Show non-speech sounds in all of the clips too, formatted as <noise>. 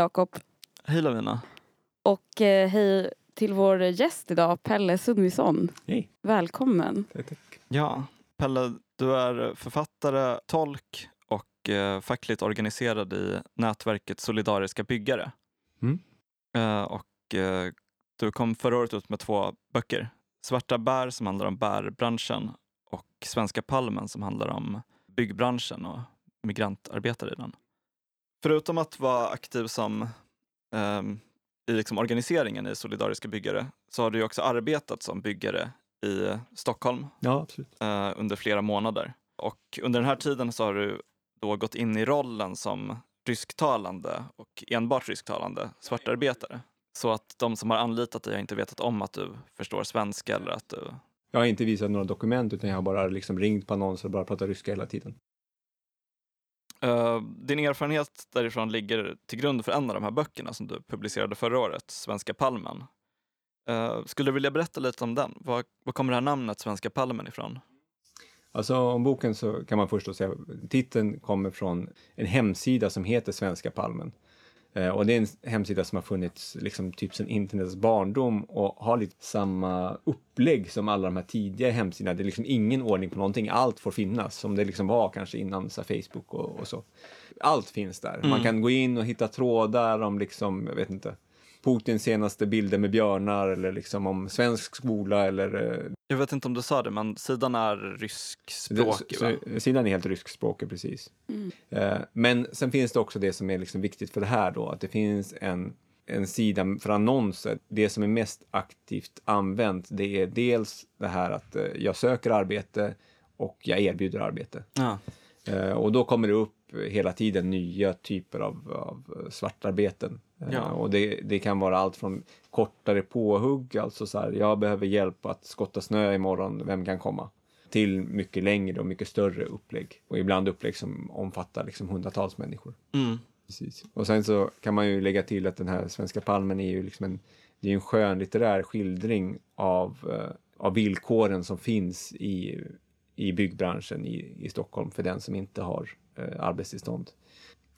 Jakob. Hej Lavina. Och eh, hej till vår gäst idag, Pelle Sundvisson. Hej. Välkommen. Tack, tack. Ja, Pelle, du är författare, tolk och eh, fackligt organiserad i nätverket Solidariska byggare. Mm. Eh, och eh, du kom förra året ut med två böcker. Svarta bär som handlar om bärbranschen och Svenska palmen som handlar om byggbranschen och migrantarbetare i den. Förutom att vara aktiv som ehm, i liksom organiseringen i Solidariska byggare så har du också arbetat som byggare i Stockholm Ja, eh, under flera månader. Och under den här tiden så har du då gått in i rollen som rysktalande och enbart rysktalande svartarbetare. Så att de som har anlitat dig har inte vetat om att du förstår svenska eller att du... Jag har inte visat några dokument utan jag har bara liksom ringt på annonser och bara pratat ryska hela tiden. Uh, din erfarenhet därifrån ligger till grund för en av de här böckerna som du publicerade förra året, Svenska palmen. Uh, skulle du vilja berätta lite om den? Var, var kommer det här namnet Svenska palmen ifrån? Alltså om boken så kan man först då säga, titeln kommer från en hemsida som heter Svenska palmen. Eh, och det är en hemsida som har funnits liksom typ sedan internets barndom och har lite samma upplägg som alla de här tidiga hemsidorna. Det är liksom ingen ordning på någonting, allt får finnas som det liksom var kanske innan så Facebook och, och så. Allt finns där. Man kan gå in och hitta trådar om liksom, jag vet inte, Putins senaste bilder med björnar eller liksom om svensk skola eller eh, Jag vet inte om du sa det, men sidan är ryskspråkig va? Sidan är helt ryskspråkig, precis. Eh, Men sen finns det också det som är liksom viktigt för det här då, att det finns en, en sida för annonser. Det som är mest aktivt använt, det är dels det här att eh, jag söker arbete och jag erbjuder arbete. Ja. Och då kommer det upp hela tiden nya typer av, av svartarbeten. Eh, Ja. Och det, det kan vara allt från kortare påhugg, alltså så här, jag behöver hjälp att skotta snö imorgon, vem kan komma? Till mycket längre och mycket större upplägg. Och ibland upplägg som omfattar liksom hundratals människor. Mm. Precis. Och sen så kan man ju lägga till att den här Svenska palmen är ju liksom en, det är en skönlitterär skildring av, eh, av villkoren som finns i, i byggbranschen i, i Stockholm för den som inte har eh, arbetstillstånd.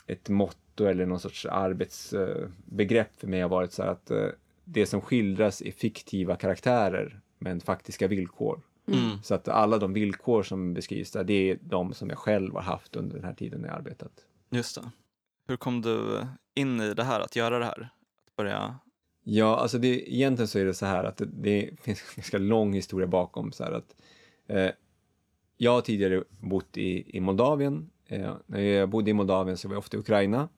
Ett motto eller någon sorts arbetsbegrepp för mig har varit så här att eh, det som skildras är fiktiva karaktärer men faktiska villkor. Mm. Så att alla de villkor som beskrivs där, det är de som jag själv har haft under den här tiden när jag arbetat. Just det. Hur kom du in i det här, att göra det här? Att börja... Ja, alltså det, egentligen så är det så här att det, det finns en ganska lång historia bakom. Så här att, eh, jag har tidigare bott i, i Moldavien. Eh, när jag bodde i Moldavien så var jag ofta i Ukraina.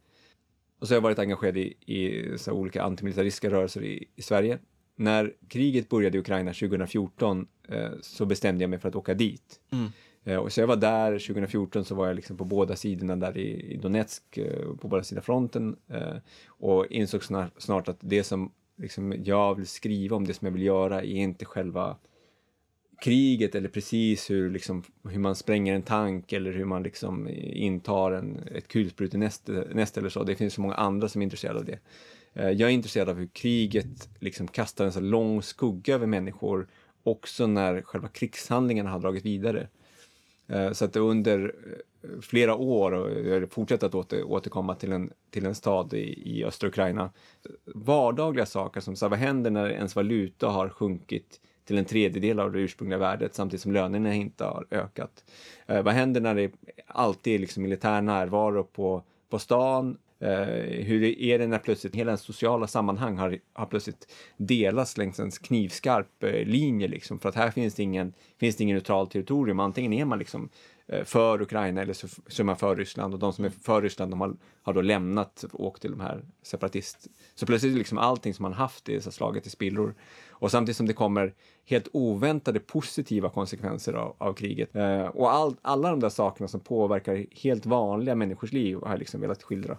Och så har jag varit engagerad i, i så olika antimilitaristiska rörelser i, i Sverige. När kriget började i Ukraina 2014 eh, så bestämde jag mig för att åka dit. Mm. Eh, och så jag var där 2014 så var jag liksom på båda sidorna där i, i Donetsk, eh, på båda sidor fronten eh, och insåg snart, snart att det som liksom jag vill skriva om, det som jag vill göra är inte själva kriget eller precis hur, liksom, hur man spränger en tank eller hur man liksom intar en, ett kulsprutenäste eller så. Det finns så många andra som är intresserade av det. Eh, jag är intresserad av hur kriget liksom kastar en så lång skugga över människor också när själva krigshandlingarna har dragit vidare. Eh, så att under eh, flera år, och jag fortsätter att åter, återkomma till en, till en stad i, i östra Ukraina, vardagliga saker som så här, vad händer när ens valuta har sjunkit till en tredjedel av det ursprungliga värdet samtidigt som lönerna inte har ökat? Eh, vad händer när det alltid är liksom militär närvaro på, på stan? Eh, hur är det när plötsligt hela ens sociala sammanhang har, har plötsligt delats längs en knivskarp eh, linje liksom, för att här finns det ingen, finns det ingen neutralt territorium. Antingen är man liksom eh, för Ukraina eller så, så är man för Ryssland och de som är för Ryssland de har, har då lämnat och åkt till de här separatist... Så plötsligt är liksom allting som man haft är så slaget i spillror. Och samtidigt som det kommer helt oväntade positiva konsekvenser av, av kriget. Eh, och all, alla de där sakerna som påverkar helt vanliga människors liv har jag liksom velat skildra.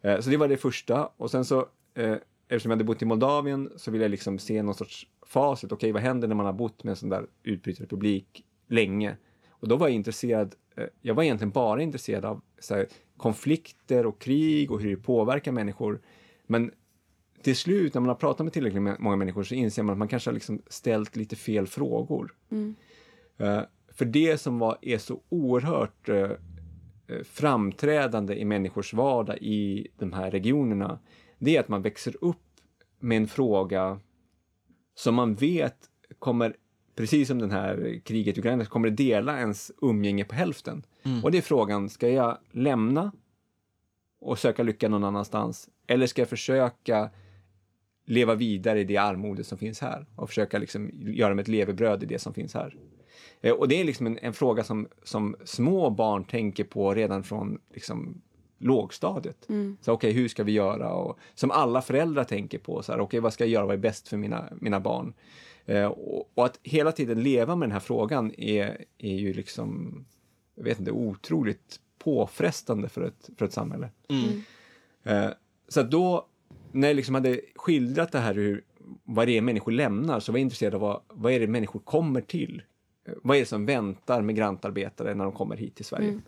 Eh, så det var det första. Och sen så, eh, eftersom jag hade bott i Moldavien så ville jag liksom se någon sorts facit. Okej, vad händer när man har bott med en sån där utbrytarrepublik länge? Och då var jag intresserad, eh, jag var egentligen bara intresserad av så här, konflikter och krig och hur det påverkar människor. Men till slut, när man har pratat med tillräckligt med- många människor så inser man att man kanske har liksom ställt lite fel frågor. Eh, för det som var, är så oerhört eh, eh, framträdande i människors vardag i de här regionerna, det är att man växer upp med en fråga som man vet kommer, precis som den här kriget i Ukraina, kommer dela ens umgänge på hälften. Mm. Och det är frågan, ska jag lämna och söka lycka någon annanstans? Eller ska jag försöka leva vidare i det armode som finns här och försöka liksom göra mig ett levebröd i det som finns här? Eh, Och det är liksom en, en fråga som, som små barn tänker på redan från liksom, lågstadiet. Mm. Så okej, hur ska vi göra? Och, som alla föräldrar tänker på, så här, okej, vad ska jag göra? Vad är bäst för mina, mina barn? Eh, och, och att hela tiden leva med den här frågan är, är ju liksom, jag vet inte, otroligt påfrestande för ett, för ett samhälle. Mm. Eh, så då, när jag liksom hade skildrat det här hur, vad det är människor lämnar, så var jag intresserad av vad, vad är det människor kommer till? Vad är det som väntar migrantarbetare när de kommer hit till Sverige? Mm.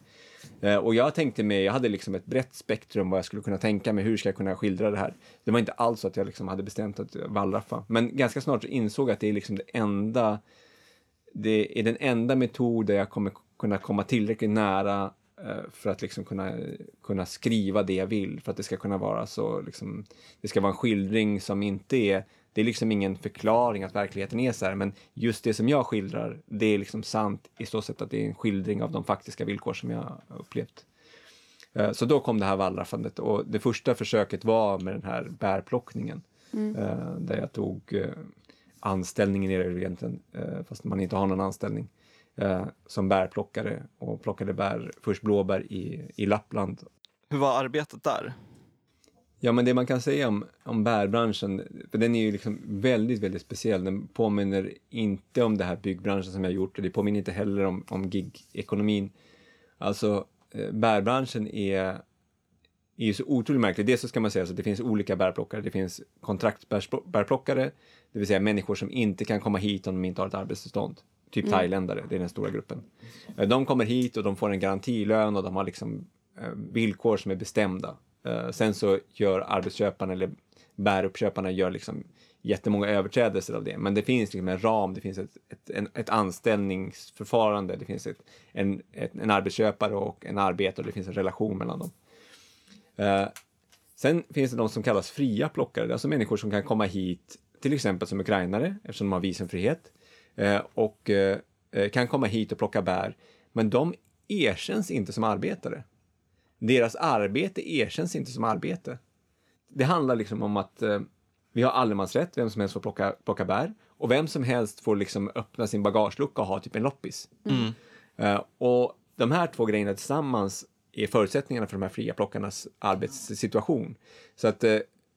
Eh, och jag tänkte mig, jag hade liksom ett brett spektrum vad jag skulle kunna tänka mig, hur ska jag kunna skildra det här? Det var inte alls så att jag liksom hade bestämt att wallraffa, men ganska snart så insåg jag att det är liksom det enda, det är den enda metod där jag kommer kunna komma tillräckligt nära för att liksom kunna, kunna skriva det jag vill, för att det ska kunna vara så, liksom, det ska vara en skildring som inte är, det är liksom ingen förklaring att verkligheten är så här, men just det som jag skildrar, det är liksom sant i så sätt att det är en skildring av de faktiska villkor som jag upplevt. Eh, Så då kom det här wallraffandet och det första försöket var med den här bärplockningen. Mm. eh, Där jag tog eh, anställningen i det egentligen, eh, fast man inte har någon anställning, eh, som bärplockare och plockade bär, först blåbär i, i Lappland. Hur var arbetet där? Ja, men det man kan säga om, om bärbranschen, för den är ju liksom väldigt, väldigt speciell. Den påminner inte om det här byggbranschen som jag gjort och det påminner inte heller om, om gig-ekonomin. Alltså, eh, bärbranschen är, är ju så otroligt märklig. Dels så ska man säga att det finns olika bärplockare. Det finns kontraktsbärplockare, det vill säga människor som inte kan komma hit om de inte har ett arbetstillstånd. Typ Mm. thailändare, det är den stora gruppen. Eh, De kommer hit och de får en garantilön och de har liksom eh, villkor som är bestämda. Eh, sen så gör arbetsköparna eller bäruppköparna gör liksom jättemånga överträdelser av det. Men det finns liksom en ram, det finns ett, ett, en, ett anställningsförfarande, det finns ett, en, ett, en arbetsköpare och en arbetare det finns en relation mellan dem. Eh, sen finns det de som kallas fria plockare, alltså människor som kan komma hit, till exempel som ukrainare, eftersom de har visumfrihet, och eh, eh, kan komma hit och plocka bär, men de erkänns inte som arbetare. Deras arbete erkänns inte som arbete. Det handlar liksom om att eh, vi har allemansrätt, vem som helst får plocka, plocka bär och vem som helst får liksom öppna sin bagagelucka och ha typ en loppis. Mm. Eh, och de här två grejerna tillsammans är förutsättningarna för de här fria plockarnas arbetssituation. Så att eh,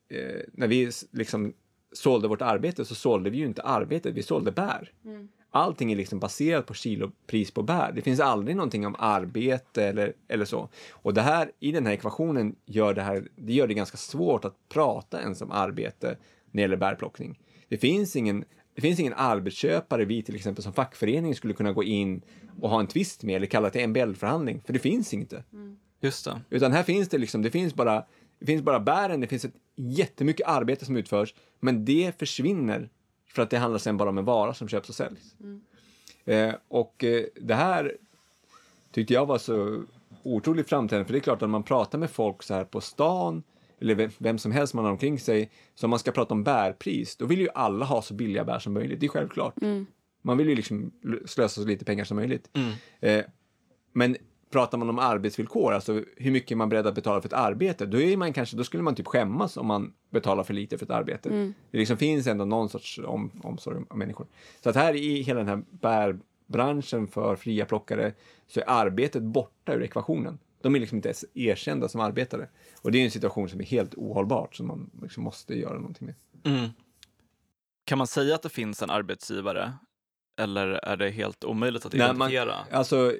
eh, när vi liksom sålde vårt arbete så sålde vi ju inte arbetet, vi sålde bär. Allting är liksom baserat på kilopris på bär. Det finns aldrig någonting om arbete eller, eller så. Och det här, i den här ekvationen gör det här, det gör det ganska svårt att prata ens om arbete när det gäller bärplockning. Det finns ingen, det finns ingen arbetsköpare vi till exempel som fackförening skulle kunna gå in och ha en tvist med eller kalla till MBL-förhandling, för det finns inte. Just det. Utan här finns det liksom, det finns bara, det finns bara bären, det finns ett jättemycket arbete som utförs, men det försvinner för att det handlar sen bara om en vara som köps och säljs. Eh, och eh, det här tyckte jag var så otroligt framträdande, för det är klart att man pratar med folk så här på stan, eller vem- som helst man har omkring sig, så om man ska prata om bärpris, då vill ju alla ha så billiga bär som möjligt, det är självklart. Mm. Man vill ju liksom slösa så lite pengar som möjligt. Mm. Eh, men pratar man om arbetsvillkor, alltså hur mycket man är beredd att betala för ett arbete, då, är man kanske, då skulle man typ skämmas om man betalar för lite för ett arbete. Mm. Det liksom finns ändå någon sorts om, omsorg om människor. Så att här i hela den här bärbranschen för fria plockare så är arbetet borta ur ekvationen. De är liksom inte ens erkända som arbetare. Och det är en situation som är helt ohållbart som man liksom måste göra någonting med. Mm. Kan man säga att det finns en arbetsgivare? Eller är det helt omöjligt att Nej, man- identifiera? Alltså,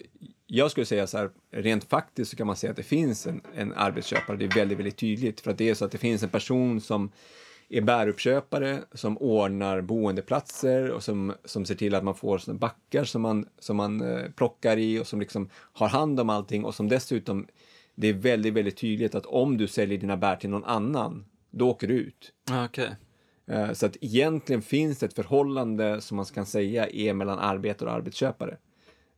jag skulle säga så här, rent faktiskt så kan man säga att det finns en, en arbetsköpare. Det är väldigt, väldigt tydligt. För att det är så att det finns en person som är bäruppköpare, som ordnar boendeplatser och som, som ser till att man får såna backar som man, som man eh, plockar i och som liksom har hand om allting och som dessutom, det är väldigt, väldigt tydligt att om du säljer dina bär till någon annan, då åker du ut. Ah. Eh, Så att egentligen finns det ett förhållande som man kan säga är mellan arbetare och arbetsköpare.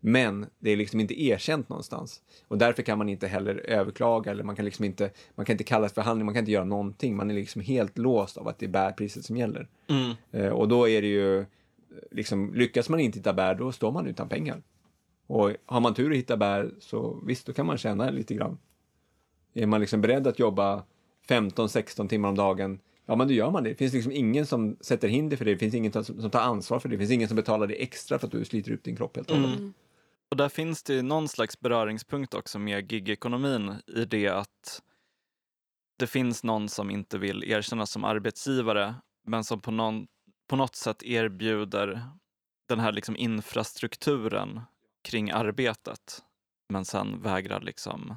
Men det är liksom inte erkänt någonstans. Och därför kan man inte heller överklaga eller man kan liksom inte, man kan inte kalla det förhandling, man kan inte göra någonting. Man är liksom helt låst av att det är bärpriset som gäller. Mm. Eh, och då är det ju, liksom, lyckas man inte hitta bär, då står man utan pengar. Och har man tur att hitta bär, så visst, då kan man tjäna lite grann. Är man liksom beredd att jobba 15-16 timmar om dagen, ja men då gör man det. Det finns liksom ingen som sätter hinder för det, det finns ingen som, tar ansvar för det, det finns ingen som betalar det extra för att du sliter ut din kropp helt och hållet. Mm. Och där finns det ju någon slags beröringspunkt också med gigekonomin i det att det finns någon som inte vill erkännas som arbetsgivare men som på, någon, på något sätt erbjuder den här liksom infrastrukturen kring arbetet men sen vägrar liksom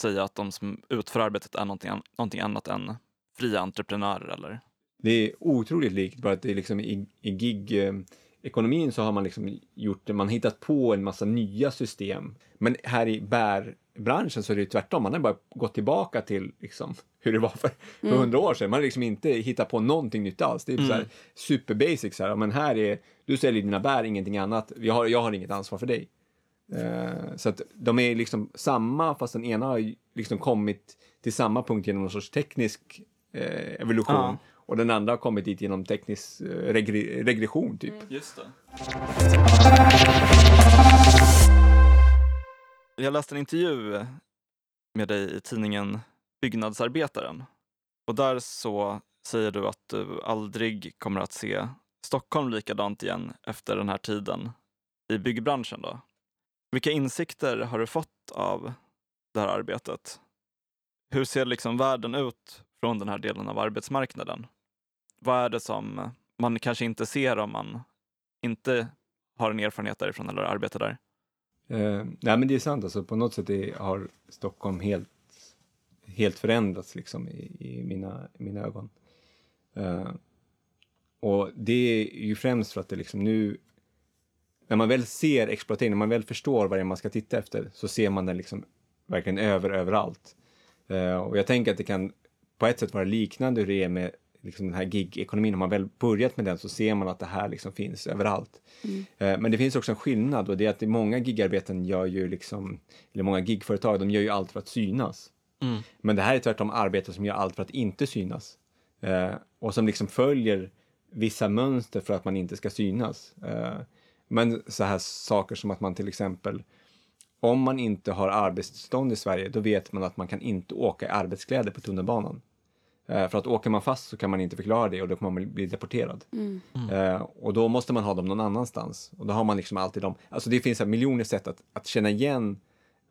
säga att de som utför arbetet är någonting, någonting annat än fria entreprenörer eller Det är otroligt likt, bara att det är liksom i, i gig-ekonomin så har man liksom gjort det, man hittat på en massa nya system. Men här i bärbranschen så är det ju tvärtom, man har bara gått tillbaka till liksom <laughs> hur det var för för hundra år sedan. Man har liksom inte hittat på någonting nytt alls. Det är så här super basic, så här, men här är, du säljer dina bär, ingenting annat. Jag har, jag har inget ansvar för dig. Eh, så att de är liksom samma, fast den ena har liksom kommit till samma punkt genom någon sorts teknisk eh, evolution. Ja. Och den andra har kommit dit genom teknisk eh, regre- regression, typ. Just det. Jag läste en intervju med dig i tidningen Byggnadsarbetaren. Och där så säger du att du aldrig kommer att se Stockholm likadant igen efter den här tiden i byggbranschen. Då. Vilka insikter har du fått av det här arbetet? Hur ser liksom världen ut från den här delen av arbetsmarknaden? Vad är det som man kanske inte ser om man inte har en erfarenhet därifrån eller arbetar där? Eh, nej, men det är sant, alltså, på något sätt är, har Stockholm helt, helt förändrats liksom, i, i mina, i mina ögon. Eh, och det är ju främst för att det liksom nu, när man väl ser exploateringen, när man väl förstår vad det är man ska titta efter, så ser man den liksom verkligen över överallt. Uh, och jag tänker att det kan på ett sätt vara liknande hur det är med liksom den här gig-ekonomin. Har man väl börjat med den så ser man att det här liksom finns överallt. Eh, Men det finns också en skillnad och det är att det många gigarbeten gör ju liksom, eller många gigföretag, de gör ju allt för att synas. Mm. Men det här är tvärtom arbeten som gör allt för att inte synas. Eh, och som liksom följer vissa mönster för att man inte ska synas. Eh, men så här saker som att man till exempel, om man inte har arbetstillstånd i Sverige, då vet man att man kan inte åka i arbetskläder på tunnelbanan. Eh, för att åker man fast så kan man inte förklara det och då kommer man bli deporterad. Eh, och då måste man ha dem någon annanstans. Och då har man liksom alltid dem. Alltså det finns miljoner sätt att, att känna igen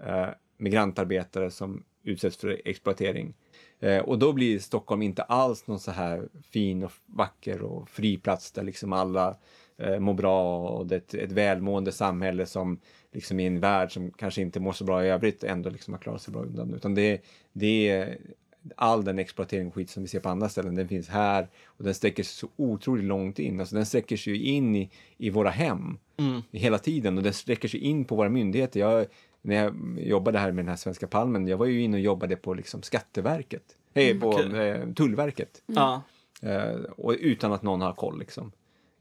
eh, migrantarbetare som utsätts för exploatering. Eh, och då blir Stockholm inte alls någon så här fin och vacker och fri plats där liksom alla eh, mår bra och det är ett, ett välmående samhälle som liksom i en värld som kanske inte mår så bra i övrigt ändå liksom har klarat sig bra undan. Utan det, det är all den exploatering och skit som vi ser på andra ställen, den finns här och den sträcker sig så otroligt långt in. Alltså den sträcker sig in i, i våra hem Mm. hela tiden och den sträcker sig in på våra myndigheter. Jag, när jag jobbade här med den här Svenska palmen, jag var ju inne och jobbade på liksom Skatteverket, eh, på okej. eh, Tullverket. Ja. Eh, och utan att någon har koll liksom.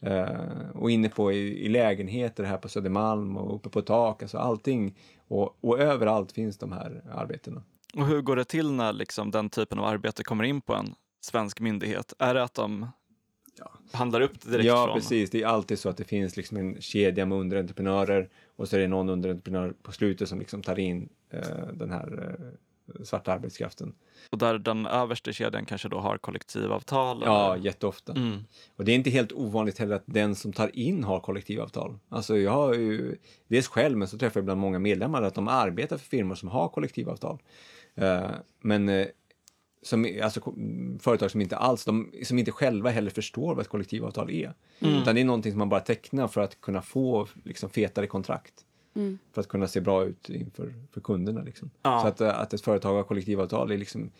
Eh, och inne på i, i lägenheter här på Södermalm och uppe på tak, alltså allting. Och, och överallt finns de här arbetena. Och hur går det till när liksom den typen av arbete kommer in på en svensk myndighet? Är det att de Ja. handlar upp det direkt ja, från? precis. Det är alltid så att det finns liksom en kedja med underentreprenörer och så är det någon underentreprenör på slutet som liksom tar in eh, den här eh, svarta arbetskraften. Och där den översta kedjan kanske då har kollektivavtal? Ja, eller? jätteofta. Mm. Och det är inte helt ovanligt heller att den som tar in har kollektivavtal. Alltså jag har ju dels själv, men så träffar jag ibland många medlemmar att de arbetar för firmor som har kollektivavtal. Eh, men eh, som, alltså, företag som inte alls, de, som inte själva heller förstår vad ett kollektivavtal är. Mm. Utan det är någonting som man bara tecknar för att kunna få liksom, fetare kontrakt. Mm. För att kunna se bra ut inför för kunderna. Liksom. Ja. Så att, eh, att ett företag har kollektivavtal är liksom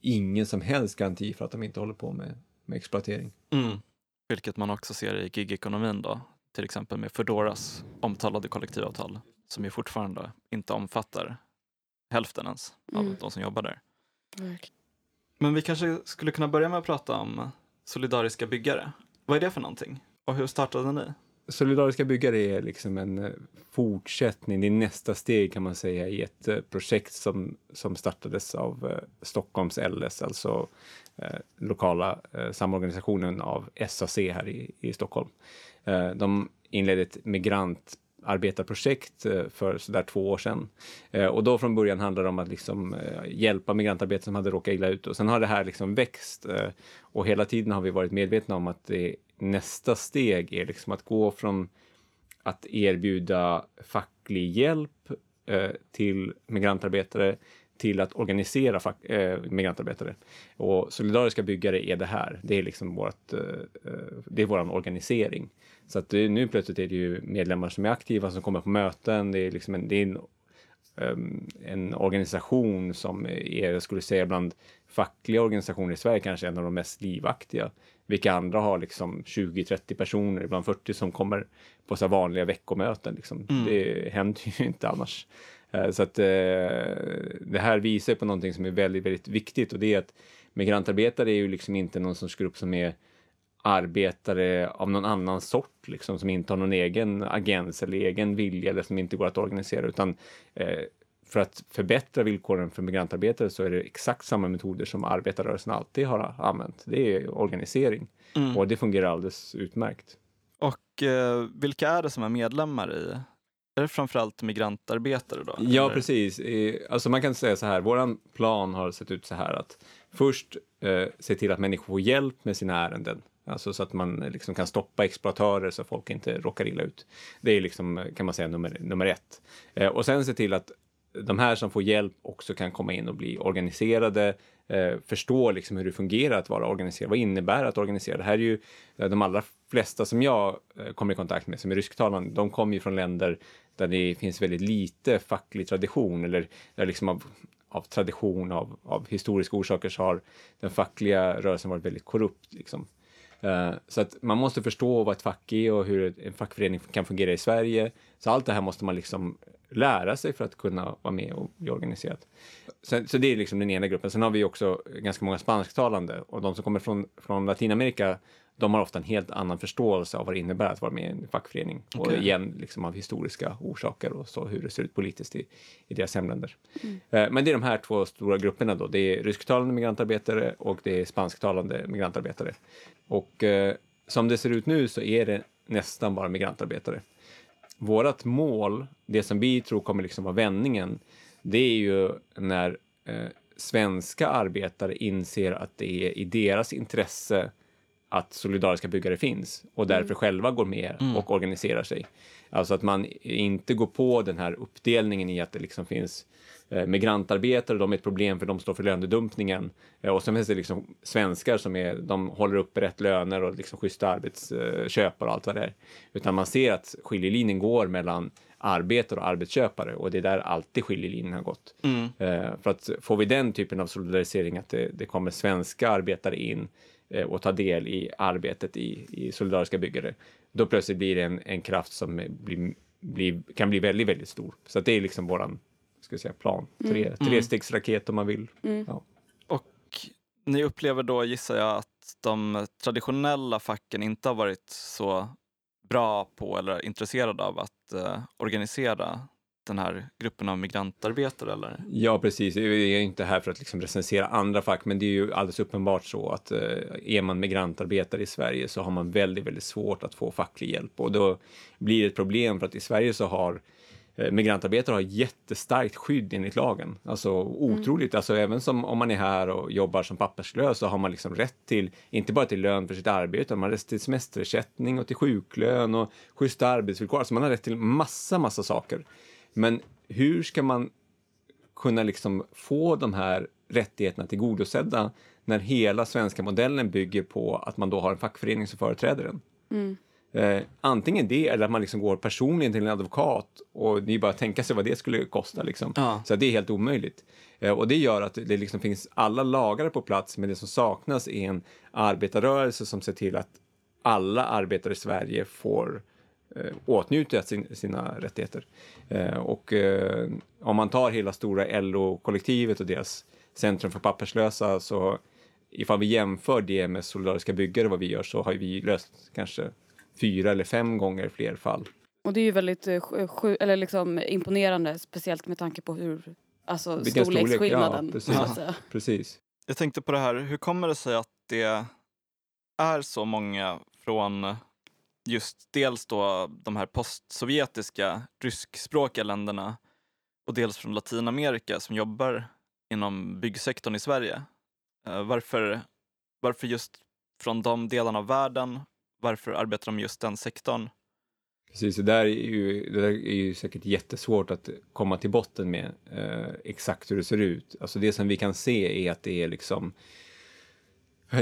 ingen som helst garanti för att de inte håller på med, med exploatering. Mm. Vilket man också ser i gigekonomin då, till exempel med Foodoras omtalade kollektivavtal som ju fortfarande inte omfattar hälften ens av Mm. de som jobbar där. Men vi kanske skulle kunna börja med att prata om solidariska byggare. Vad är det för någonting? Och hur startade ni? Solidariska byggare är liksom en eh, fortsättning, det är nästa steg kan man säga i ett eh, projekt som, som startades av eh, Stockholms LS, alltså eh, lokala eh, samorganisationen av SAC här i, i Stockholm. Eh, de inledde ett migrantarbetarprojekt eh, för sådär två år sedan. Eh, och då från början handlade det om att liksom, eh, hjälpa migrantarbetare som hade råkat illa ut. Och sen har det här liksom växt och hela tiden har vi varit medvetna om att det, nästa steg är liksom att gå från att erbjuda facklig hjälp till migrantarbetare till att organisera fack, äh, migrantarbetare. Och solidariska byggare är det här. Det är liksom vårt, äh, det är våran organisering. Så att det, nu plötsligt är det ju medlemmar som är aktiva, som kommer på möten. Det är liksom en, det är en, um, en organisation som är, jag skulle säga bland fackliga organisationer i Sverige kanske en av de mest livaktiga. Vilka andra har liksom 20-30 personer, ibland 40 som kommer på så vanliga veckomöten. Liksom. Mm. Det händer ju <laughs> inte annars. Eh, Så att eh, det här visar på någonting som är väldigt, väldigt viktigt och det är att migrantarbetare är ju liksom inte någon sorts grupp som är arbetare av någon annan sort, liksom, som inte har någon egen agens eller egen vilja eller som inte går att organisera, utan eh, för att förbättra villkoren för migrantarbetare så är det exakt samma metoder som arbetarrörelsen alltid har använt. Det är organisering Mm. och det fungerar alldeles utmärkt. Och eh, vilka är det som är medlemmar i? Är det framförallt migrantarbetare då? Ja, eller? precis. Alltså man kan säga så här, våran plan har sett ut så här att först eh, se till att människor får hjälp med sina ärenden. Alltså så att man liksom kan stoppa exploatörer så att folk inte råkar illa ut. Det är liksom, kan man säga, nummer, nummer ett. Eh, och sen se till att de här som får hjälp också kan komma in och bli organiserade, eh, förstå liksom hur det fungerar att vara organiserad. Vad innebär det att organisera? Det här är ju eh, de allra flesta som jag eh, kommer i kontakt med som är rysktalande, de kommer ju från länder där det finns väldigt lite facklig tradition eller där liksom av, av tradition, av, av historiska orsaker så har den fackliga rörelsen varit väldigt korrupt. Liksom. Eh, Så att man måste förstå vad ett fack är och hur en fackförening kan fungera i Sverige. Så allt det här måste man liksom lära sig för att kunna vara med och bli organiserat. Så, så det är liksom den ena gruppen. Sen har vi också ganska många spansktalande och de som kommer från, från Latinamerika de har ofta en helt annan förståelse av vad det innebär att vara med i en fackförening. Och Okej. igen, liksom av historiska orsaker och så hur det ser ut politiskt i, i deras hemländer. Eh, Men det är de här två stora grupperna då. Det är rysktalande migrantarbetare och det är spansktalande migrantarbetare. Och eh, som det ser ut nu så är det nästan bara migrantarbetare. Vårat mål, det som vi tror kommer liksom vara vändningen, det är ju när eh, svenska arbetare inser att det är i deras intresse att solidariska byggare finns och därför själva går med och organiserar sig. Alltså att man inte går på den här uppdelningen i att det liksom finns migrantarbetare, de är ett problem för de står för lönedumpningen. Eh, och sen finns det liksom svenskar som är, de håller upp rätt löner och liksom schyssta arbetsköpare och allt vad det är. Utan man ser att skiljelinjen går mellan arbetare och arbetsköpare och det är där alltid skiljelinjen har gått. Mm. Eh, för att får vi den typen av solidarisering, att det, det kommer svenska arbetare in eh, och tar del i arbetet i, i solidariska byggare, då plötsligt blir det en, en kraft som eh, blir, blir, kan bli väldigt, väldigt stor. Så det är liksom våran ska säga, plan. Tre, Trestegsraket om man vill. Ja. Och ni upplever då, gissar jag, att de traditionella facken inte har varit så bra på eller intresserade av att eh, organisera den här gruppen av migrantarbetare, eller? Ja, precis. Jag är inte här för att liksom recensera andra fack, men det är ju alldeles uppenbart så att eh, är man migrantarbetare i Sverige så har man väldigt, väldigt svårt att få facklig hjälp och då blir det ett problem för att i Sverige så har eh, migrantarbetare har jättestarkt skydd enligt lagen. Alltså otroligt, alltså även som om man är här och jobbar som papperslös så har man liksom rätt till, inte bara till lön för sitt arbete, utan man har rätt till semesterersättning och till sjuklön och schyssta arbetsvillkor. Alltså man har rätt till massa, massa saker. Men hur ska man kunna liksom få de här rättigheterna tillgodosedda när hela svenska modellen bygger på att man då har en fackförening som företräder den? Eh, antingen det eller att man liksom går personligen till en advokat och det är bara att tänka sig vad det skulle kosta. Liksom. Ja. Så det är helt omöjligt. Eh, och det gör att det liksom finns alla lagar på plats men det som saknas är en arbetarrörelse som ser till att alla arbetare i Sverige får eh, åtnjuta sin, sina rättigheter. Eh, och eh, om man tar hela stora LO-kollektivet och deras Centrum för papperslösa så ifall vi jämför det med solidariska byggare vad vi gör så har vi löst kanske fyra eller fem gånger fler fall. Och det är ju väldigt eh, eller liksom imponerande, speciellt med tanke på hur, alltså Vilken storlek, storleksskillnaden. ja, precis. säga. <laughs> Precis. Jag tänkte på det här, hur kommer det sig att det är så många från just dels då de här postsovjetiska ryskspråkiga länderna och dels från Latinamerika som jobbar inom byggsektorn i Sverige. Eh, Varför, varför just från de delarna av världen? Varför arbetar de just den sektorn? Precis, det där, är ju, det där är ju säkert jättesvårt att komma till botten med eh, exakt hur det ser ut. Alltså det som vi kan se är att det är liksom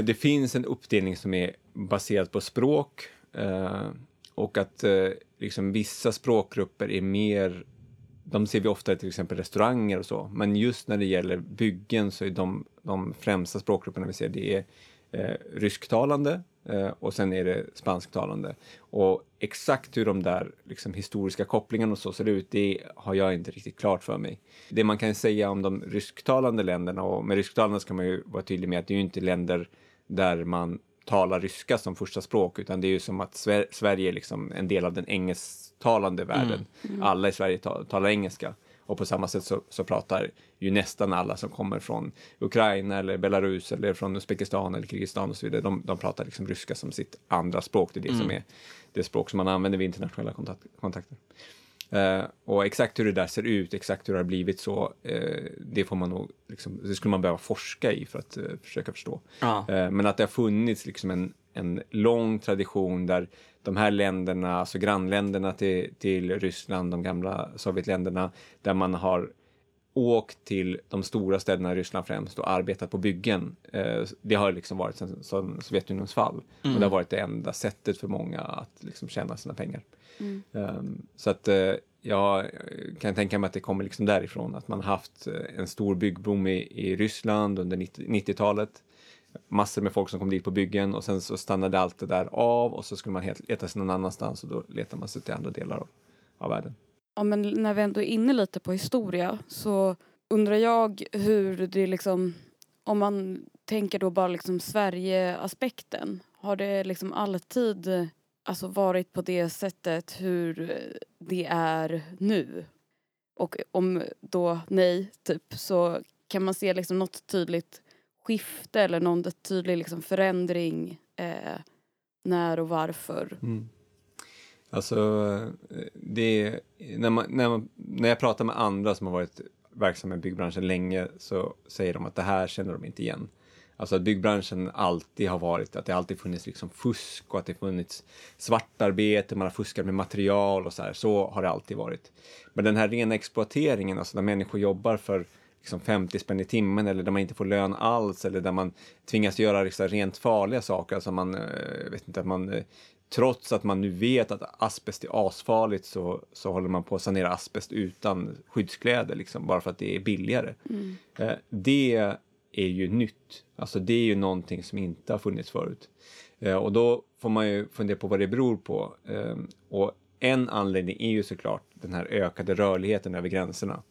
det finns en uppdelning som är baserad på språk eh, och att eh, liksom vissa språkgrupper är mer de ser vi ofta i till exempel restauranger och så, men just när det gäller byggen så är de, de främsta språkgrupperna vi ser det är eh, rysktalande och sen är det spansktalande. Och exakt hur de där liksom, historiska kopplingarna och så ser ut, det har jag inte riktigt klart för mig. Det man kan säga om de rysktalande länderna, och med rysktalande ska man ju vara tydlig med att det är ju inte länder där man talar ryska som första språk, utan det är ju som att Sver Sverige är liksom en del av den engelsktalande världen. Alla i Sverige ta talar engelska. Och på samma sätt så, så pratar ju nästan alla som kommer från Ukraina eller Belarus eller från Uzbekistan eller Kirgizistan och så vidare. De, de pratar liksom ryska som sitt andra språk. Det är det som är det språk som man använder vid internationella kontakt kontakter. Eh, och exakt hur det där ser ut, exakt hur det har blivit så, eh, det får man nog, liksom, det skulle man behöva forska i för att eh, försöka förstå. Ja. Men att det har funnits liksom en, en lång tradition där de här länderna, alltså grannländerna till, till Ryssland, de gamla Sovjetländerna, där man har åkt till de stora städerna i Ryssland främst och arbetat på byggen. Eh, det har liksom varit sedan sedan Sovjetunionens fall. Och det har varit det enda sättet för många att liksom tjäna sina pengar. Um, så att uh, jag kan tänka mig att det kommer liksom därifrån, att man haft eh, en stor byggboom i, i Ryssland under 90 90-talet. Massor med folk som kom dit på byggen och sen så stannade allt det där av och så skulle man leta sig någon annanstans och då letar man sig till andra delar av, av världen. Ja, men när vi ändå är inne lite på historia så undrar jag hur det liksom, om man tänker då bara liksom Sverige-aspekten, har det liksom alltid alltså varit på det sättet hur det är nu? Och om då nej, typ, så kan man se liksom något tydligt skifte eller någon tydlig liksom förändring eh, när och varför? Mm. Alltså, eh, det det, när, man, när, man, när jag pratar med andra som har varit verksamma i byggbranschen länge så säger de att det här känner de inte igen. Alltså att byggbranschen alltid har varit, att det alltid funnits liksom fusk och att det funnits svartarbete, man har fuskat med material och så här. Så har det alltid varit. Men den här rena exploateringen, alltså när människor jobbar för liksom 50 spänn i timmen eller där man inte får lön alls eller där man tvingas göra liksom rent farliga saker. Alltså man, eh, vet inte, man, eh, trots att man nu vet att asbest är asfarligt så, så håller man på att sanera asbest utan skyddskläder, liksom, bara för att det är billigare. Eh, det är ju nytt. Alltså det är ju någonting som inte har funnits förut. Och då får man ju fundera på vad det beror på. Och en anledning är ju såklart den här ökade rörligheten över gränserna.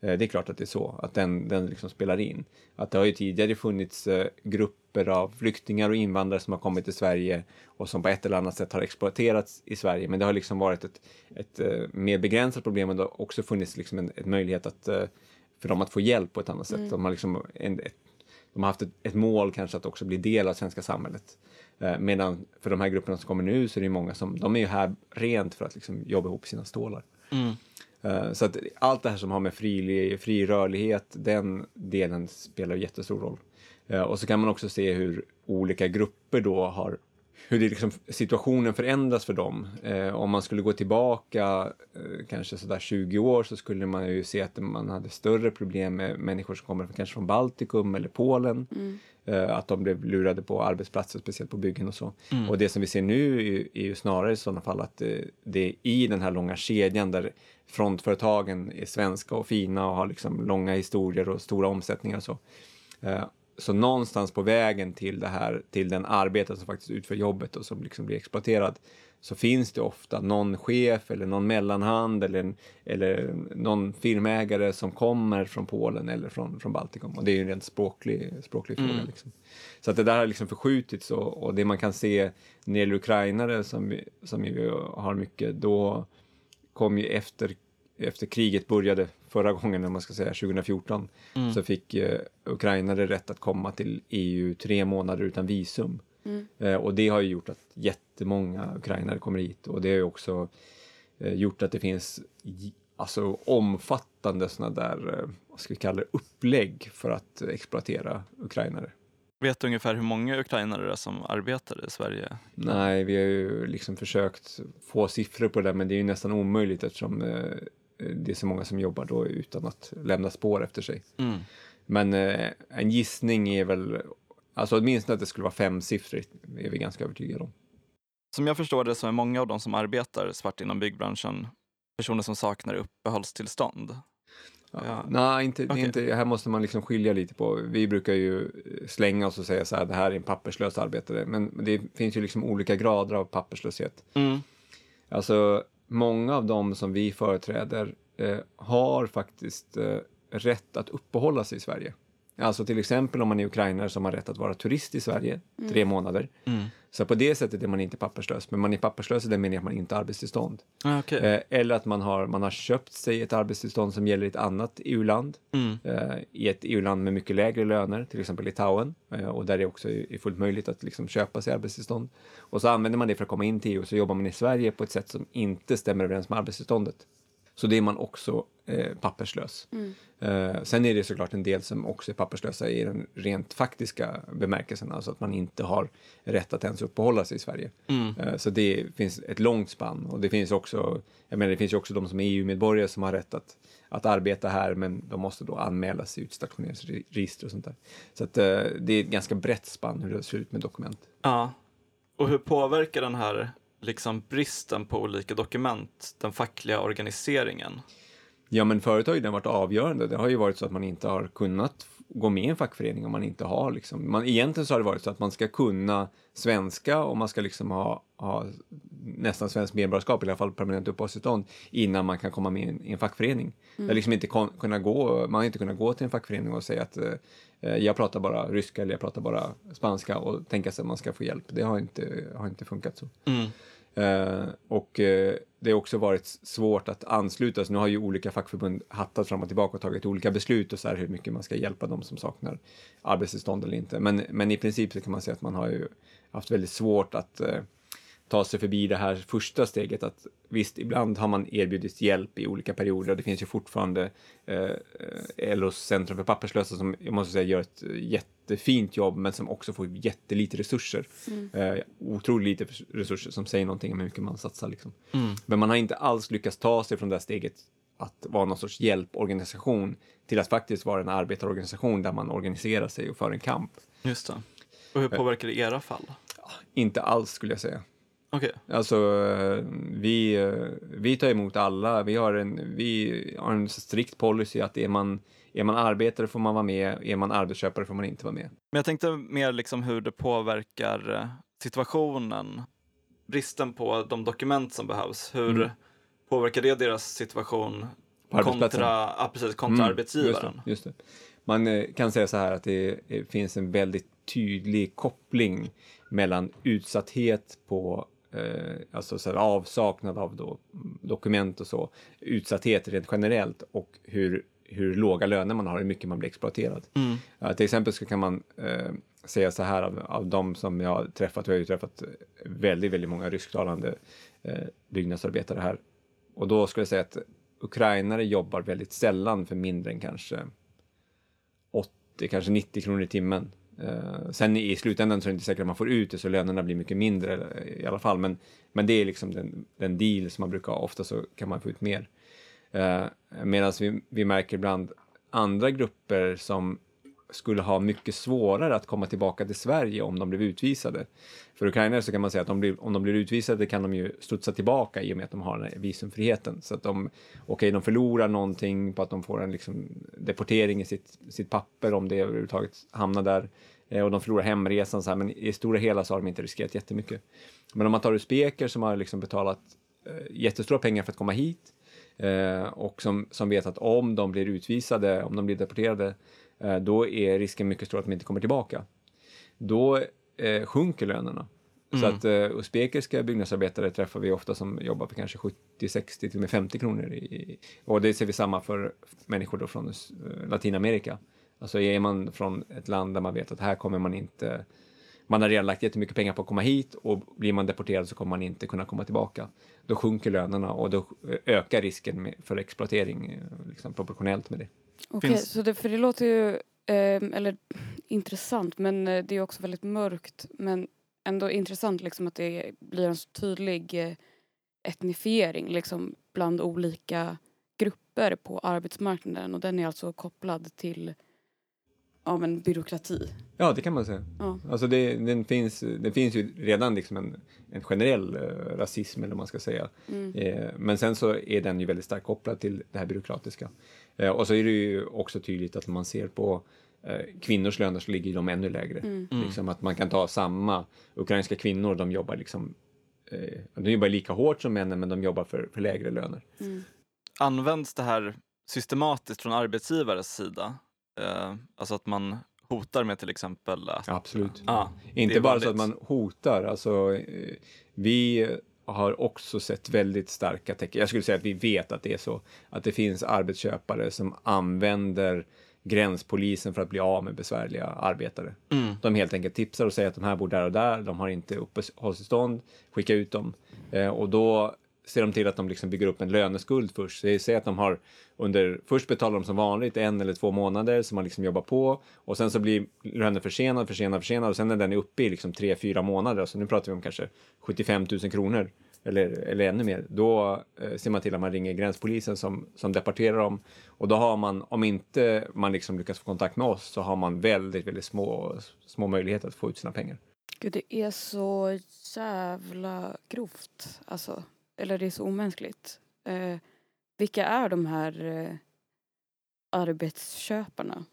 Eh, Det är klart att det är så, att den, den liksom spelar in. Att det har ju tidigare funnits eh, grupper av flyktingar och invandrare som har kommit till Sverige och som på ett eller annat sätt har exploaterats i Sverige. Men det har liksom varit ett, ett eh, mer begränsat problem och det har också funnits liksom en, en möjlighet att, för dem att få hjälp på ett annat sätt. De har, liksom en, ett, de har haft ett, ett mål kanske att också bli del av svenska samhället. Medan för de här grupperna som kommer nu så är det många som, de är ju här rent för att liksom jobba ihop sina stålar. Eh, Eh, så att allt det här som har med fri, fri rörlighet, den delen spelar jättestor roll. Eh, och så kan man också se hur olika grupper då har hur det liksom, situationen förändras för dem. Eh, om man skulle gå tillbaka eh, kanske sådär 20 år så skulle man ju se att man hade större problem med människor som kommer kanske från Baltikum eller Polen. Eh, att de blev lurade på arbetsplatser, speciellt på byggen och så. Och det som vi ser nu är ju, är ju snarare i sådana fall att eh, det är i den här långa kedjan där frontföretagen är svenska och fina och har liksom långa historier och stora omsättningar och så. Så någonstans på vägen till det här, till den arbetare som faktiskt utför jobbet och som liksom blir exploaterad, så finns det ofta någon chef eller någon mellanhand eller, eller någon firmägare som kommer från Polen eller från, från Baltikum. Och det är ju en rent språklig, språklig fråga. Mm. Liksom. Så att det där har liksom förskjutits och, och det man kan se när det gäller ukrainare som, vi- som vi har mycket, då kom ju efter, efter kriget började förra gången, om man ska säga 2014, Mm. så fick eh, ukrainare rätt att komma till EU tre månader utan visum. Mm. Eh, och det har ju gjort att jättemånga ukrainare kommer hit och det har ju också eh, gjort att det finns alltså omfattande såna där, eh, vad ska vi kalla det, upplägg för att eh, exploatera ukrainare. Vet du ungefär hur många ukrainare det är som arbetar i Sverige? Nej, vi har ju liksom försökt få siffror på det men det är ju nästan omöjligt eftersom eh, det är så många som jobbar då utan att lämna spår efter sig. Mm. Men eh, en gissning är väl, alltså åtminstone att det skulle vara femsiffrigt är vi ganska övertygade om. Som jag förstår det så är många av de som arbetar svart inom byggbranschen personer som saknar uppehållstillstånd. Ja. Ja. Nej, inte, Okej. inte, här måste man liksom skilja lite på. Vi brukar ju slänga oss och säga så här, det här är en papperslös arbetare. Men det finns ju liksom olika grader av papperslöshet. Mm. Alltså, många av dem som vi företräder eh, har faktiskt eh, rätt att uppehålla sig i Sverige. Alltså till exempel om man är ukrainare som har rätt att vara turist i Sverige tre månader. Mm. Så på det sättet är man inte papperslös, men man är papperslös i den meningen att man inte har arbetstillstånd. Ah, okej. Eh, eller att man har, man har köpt sig ett arbetstillstånd som gäller i ett annat EU-land. Mm. Eh, I ett EU-land med mycket lägre löner, till exempel Litauen. Eh, och där det också är är fullt möjligt att liksom köpa sig arbetstillstånd. Och så använder man det för att komma in till EU och så jobbar man i Sverige på ett sätt som inte stämmer överens med arbetstillståndet. Så det är man också eh, papperslös. Mm. Eh, sen är det såklart en del som också är papperslösa i den rent faktiska bemärkelsen, alltså att man inte har rätt att ens uppehålla sig i Sverige. Mm. Eh, Så det finns ett långt spann och det finns också, jag menar det finns ju också de som är EU-medborgare som har rätt att, att arbeta här men de måste då anmälas i utstationeringsregister och sånt där. Så att eh, det är ett ganska brett spann hur det ser ut med dokument. Ja. Och hur påverkar den här liksom bristen på olika dokument den fackliga organiseringen? Ja men förut har ju den varit avgörande. Det har ju varit så att man inte har kunnat gå med i en fackförening om man inte har liksom, man, egentligen så har det varit så att man ska kunna svenska och man ska liksom ha, ha nästan svenskt medborgarskap, i alla fall permanent uppehållstillstånd, innan man kan komma med i en, i en fackförening. Det har liksom inte kon, kunnat gå, man har inte kunnat gå till en fackförening och säga att eh, jag pratar bara ryska eller jag pratar bara spanska och tänka sig att man ska få hjälp. Det har inte, har inte funkat så. Mm. Eh, och eh, det har också varit svårt att ansluta sig. Nu har ju olika fackförbund hattat fram och tillbaka och tagit olika beslut och så här hur mycket man ska hjälpa de som saknar arbetstillstånd eller inte. Men, men i princip så kan man säga att man har ju haft väldigt svårt att eh, ta sig förbi det här första steget. Att visst, ibland har man erbjudits hjälp i olika perioder. Det finns ju fortfarande eh, eh, LOs Centrum för papperslösa som jag måste säga gör ett jättefint jobb men som också får jättelite resurser. Eh, otroligt lite resurser som säger någonting om hur mycket man satsar. Liksom. Mm. Men man har inte alls lyckats ta sig från det här steget att vara någon sorts hjälporganisation till att faktiskt vara en arbetarorganisation där man organiserar sig och för en kamp. Just det. Och hur påverkar det era fall? Inte alls skulle jag säga. Okej. Alltså, eh, vi, eh, vi tar emot alla. Vi har en, vi har en strikt policy att är man, är man arbetare får man vara med, är man arbetsköpare får man inte vara med. Men jag tänkte mer liksom hur det påverkar eh, situationen. Bristen på de dokument som behövs. Hur Mm. påverkar det deras situation kontra, ja, precis, kontra Mm, arbetsgivaren? Just det, just det. Man kan säga så här att det finns en väldigt tydlig koppling mellan utsatthet på eh, alltså så här avsaknad av då, dokument och så, utsatthet rent generellt och hur, hur låga löner man har, hur mycket man blir exploaterad. Mm. Ja, till exempel så kan man eh, säga så här av, av de som jag har träffat, och jag har ju träffat väldigt, väldigt många rysktalande eh, byggnadsarbetare här. Och då skulle jag säga att ukrainare jobbar väldigt sällan för mindre än kanske 80, kanske 90 kronor i timmen. Eh, sen i slutändan så är det inte säkert att man får ut det, så lönerna blir mycket mindre eh, i alla fall. Men, men det är liksom den, den deal som man brukar ha. Ofta så kan man få ut mer. Eh, Medan vi, vi märker bland andra grupper som skulle ha mycket svårare att komma tillbaka till Sverige om de blev utvisade. För ukrainare så kan man säga att de blir, om de blir utvisade kan de ju studsa tillbaka i och med att de har den här visumfriheten. Så att de, okej, de förlorar någonting på att de får en liksom deportering i sitt, sitt papper om det överhuvudtaget hamnar där. eh, och de förlorar hemresan så här, men i stora hela så har de inte riskerat jättemycket. Men om man tar Uzbeker, som har liksom betalat eh, jättestora pengar för att komma hit eh, och som, som vet att om de blir utvisade, om de blir deporterade, eh, då är risken mycket stor att de inte kommer tillbaka. Då eh, sjunker lönerna. Så att uh, uzbekiska byggnadsarbetare träffar vi ofta som jobbar för kanske 70, 60 till och med 50 kronor. I, och det ser vi samma för människor då från uh, Latinamerika. Alltså är man från ett land där man vet att här kommer man inte man har redan lagt jättemycket pengar på att komma hit och blir man deporterad så kommer man inte kunna komma tillbaka. Då sjunker lönerna och då ökar risken för exploatering eh, liksom, proportionellt med det. Okej, okay, så det, för det låter ju eh, eller, intressant men det är också väldigt mörkt. Men ändå intressant liksom att det blir en så tydlig eh, etnifiering liksom bland olika grupper på arbetsmarknaden och den är alltså kopplad till av en byråkrati. Ja, det kan man säga. Ja. Alltså det, den finns, det finns ju redan liksom en, en generell eh, rasism, eller vad man ska säga. Mm. Eh, men sen så är den ju väldigt starkt kopplad till det här byråkratiska. Eh, och så är det ju också tydligt att man ser på Eh, kvinnors löner så ligger de ännu lägre. Mm. mm. Liksom att man kan ta samma ukrainska kvinnor, de jobbar liksom eh, de jobbar lika hårt som männen men de jobbar för, för lägre löner. Mm. Används det här systematiskt från arbetsgivares sida? Eh, alltså att man hotar med till exempel att... Absolut. Ah, Inte bara så att man hotar, alltså eh, vi har också sett väldigt starka tecken. Jag skulle säga att vi vet att det är så. Att det finns arbetsköpare som använder gränspolisen för att bli av med besvärliga arbetare. Mm. De helt enkelt tipsar och säger att de här bor där och där, de har inte uppehållstillstånd, skicka ut dem. Eh, och då ser de till att de liksom bygger upp en löneskuld först. Så säg att de har under, först betalar de som vanligt en eller två månader som man liksom jobbar på och sen så blir lönen försenad, försenad, försenad och sen när den är uppe i liksom tre, fyra månader, så nu pratar vi om kanske 75 000 kronor eller, eller ännu mer, då eh, ser man till att man ringer gränspolisen som, som deporterar dem. Och då har man, om inte man liksom lyckas få kontakt med oss, så har man väldigt, väldigt små, små möjligheter att få ut sina pengar. Gud, det är så jävla grovt, alltså. Eller det är så omänskligt. Eh, vilka är de här eh, arbetsköparna?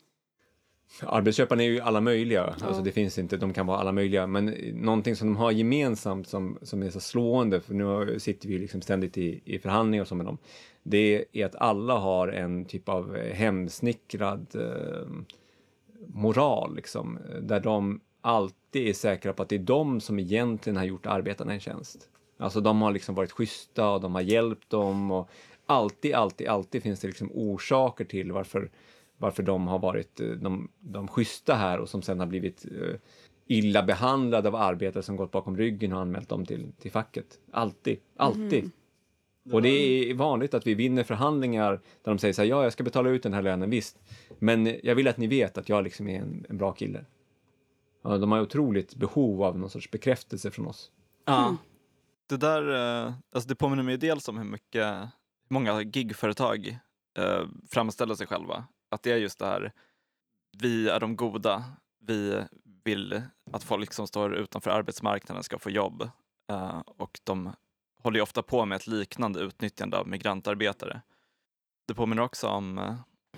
Arbetsköparna är ju alla möjliga, ja. alltså det finns inte, de kan vara alla möjliga, men någonting som de har gemensamt som, som är så slående, för nu sitter vi liksom ständigt i, i förhandlingar och så med dem, det är att alla har en typ av hemsnickrad eh, moral, liksom, där de alltid är säkra på att det är de som egentligen har gjort arbetarna en tjänst. Alltså de har liksom varit schyssta och de har hjälpt dem och alltid, alltid, alltid finns det liksom orsaker till varför varför de har varit eh, de, de schyssta här och som sen har blivit uh, illa behandlade av arbetare som gått bakom ryggen och anmält dem till, till facket. Alltid, alltid. Mm. Och det är vanligt att vi vinner förhandlingar där de säger så här, ja, jag ska betala ut den här lönen, visst. Men jag vill att ni vet att jag liksom är en, en bra kille. Ja, de har otroligt behov av någon sorts bekräftelse från oss. Ja. Mm. Det där, eh, alltså det påminner mig dels om hur mycket, hur många gigföretag eh, framställer sig själva att det är just det här, vi är de goda, vi vill att folk som står utanför arbetsmarknaden ska få jobb. Eh, och de håller ju ofta på med ett liknande utnyttjande av migrantarbetare. Det påminner också om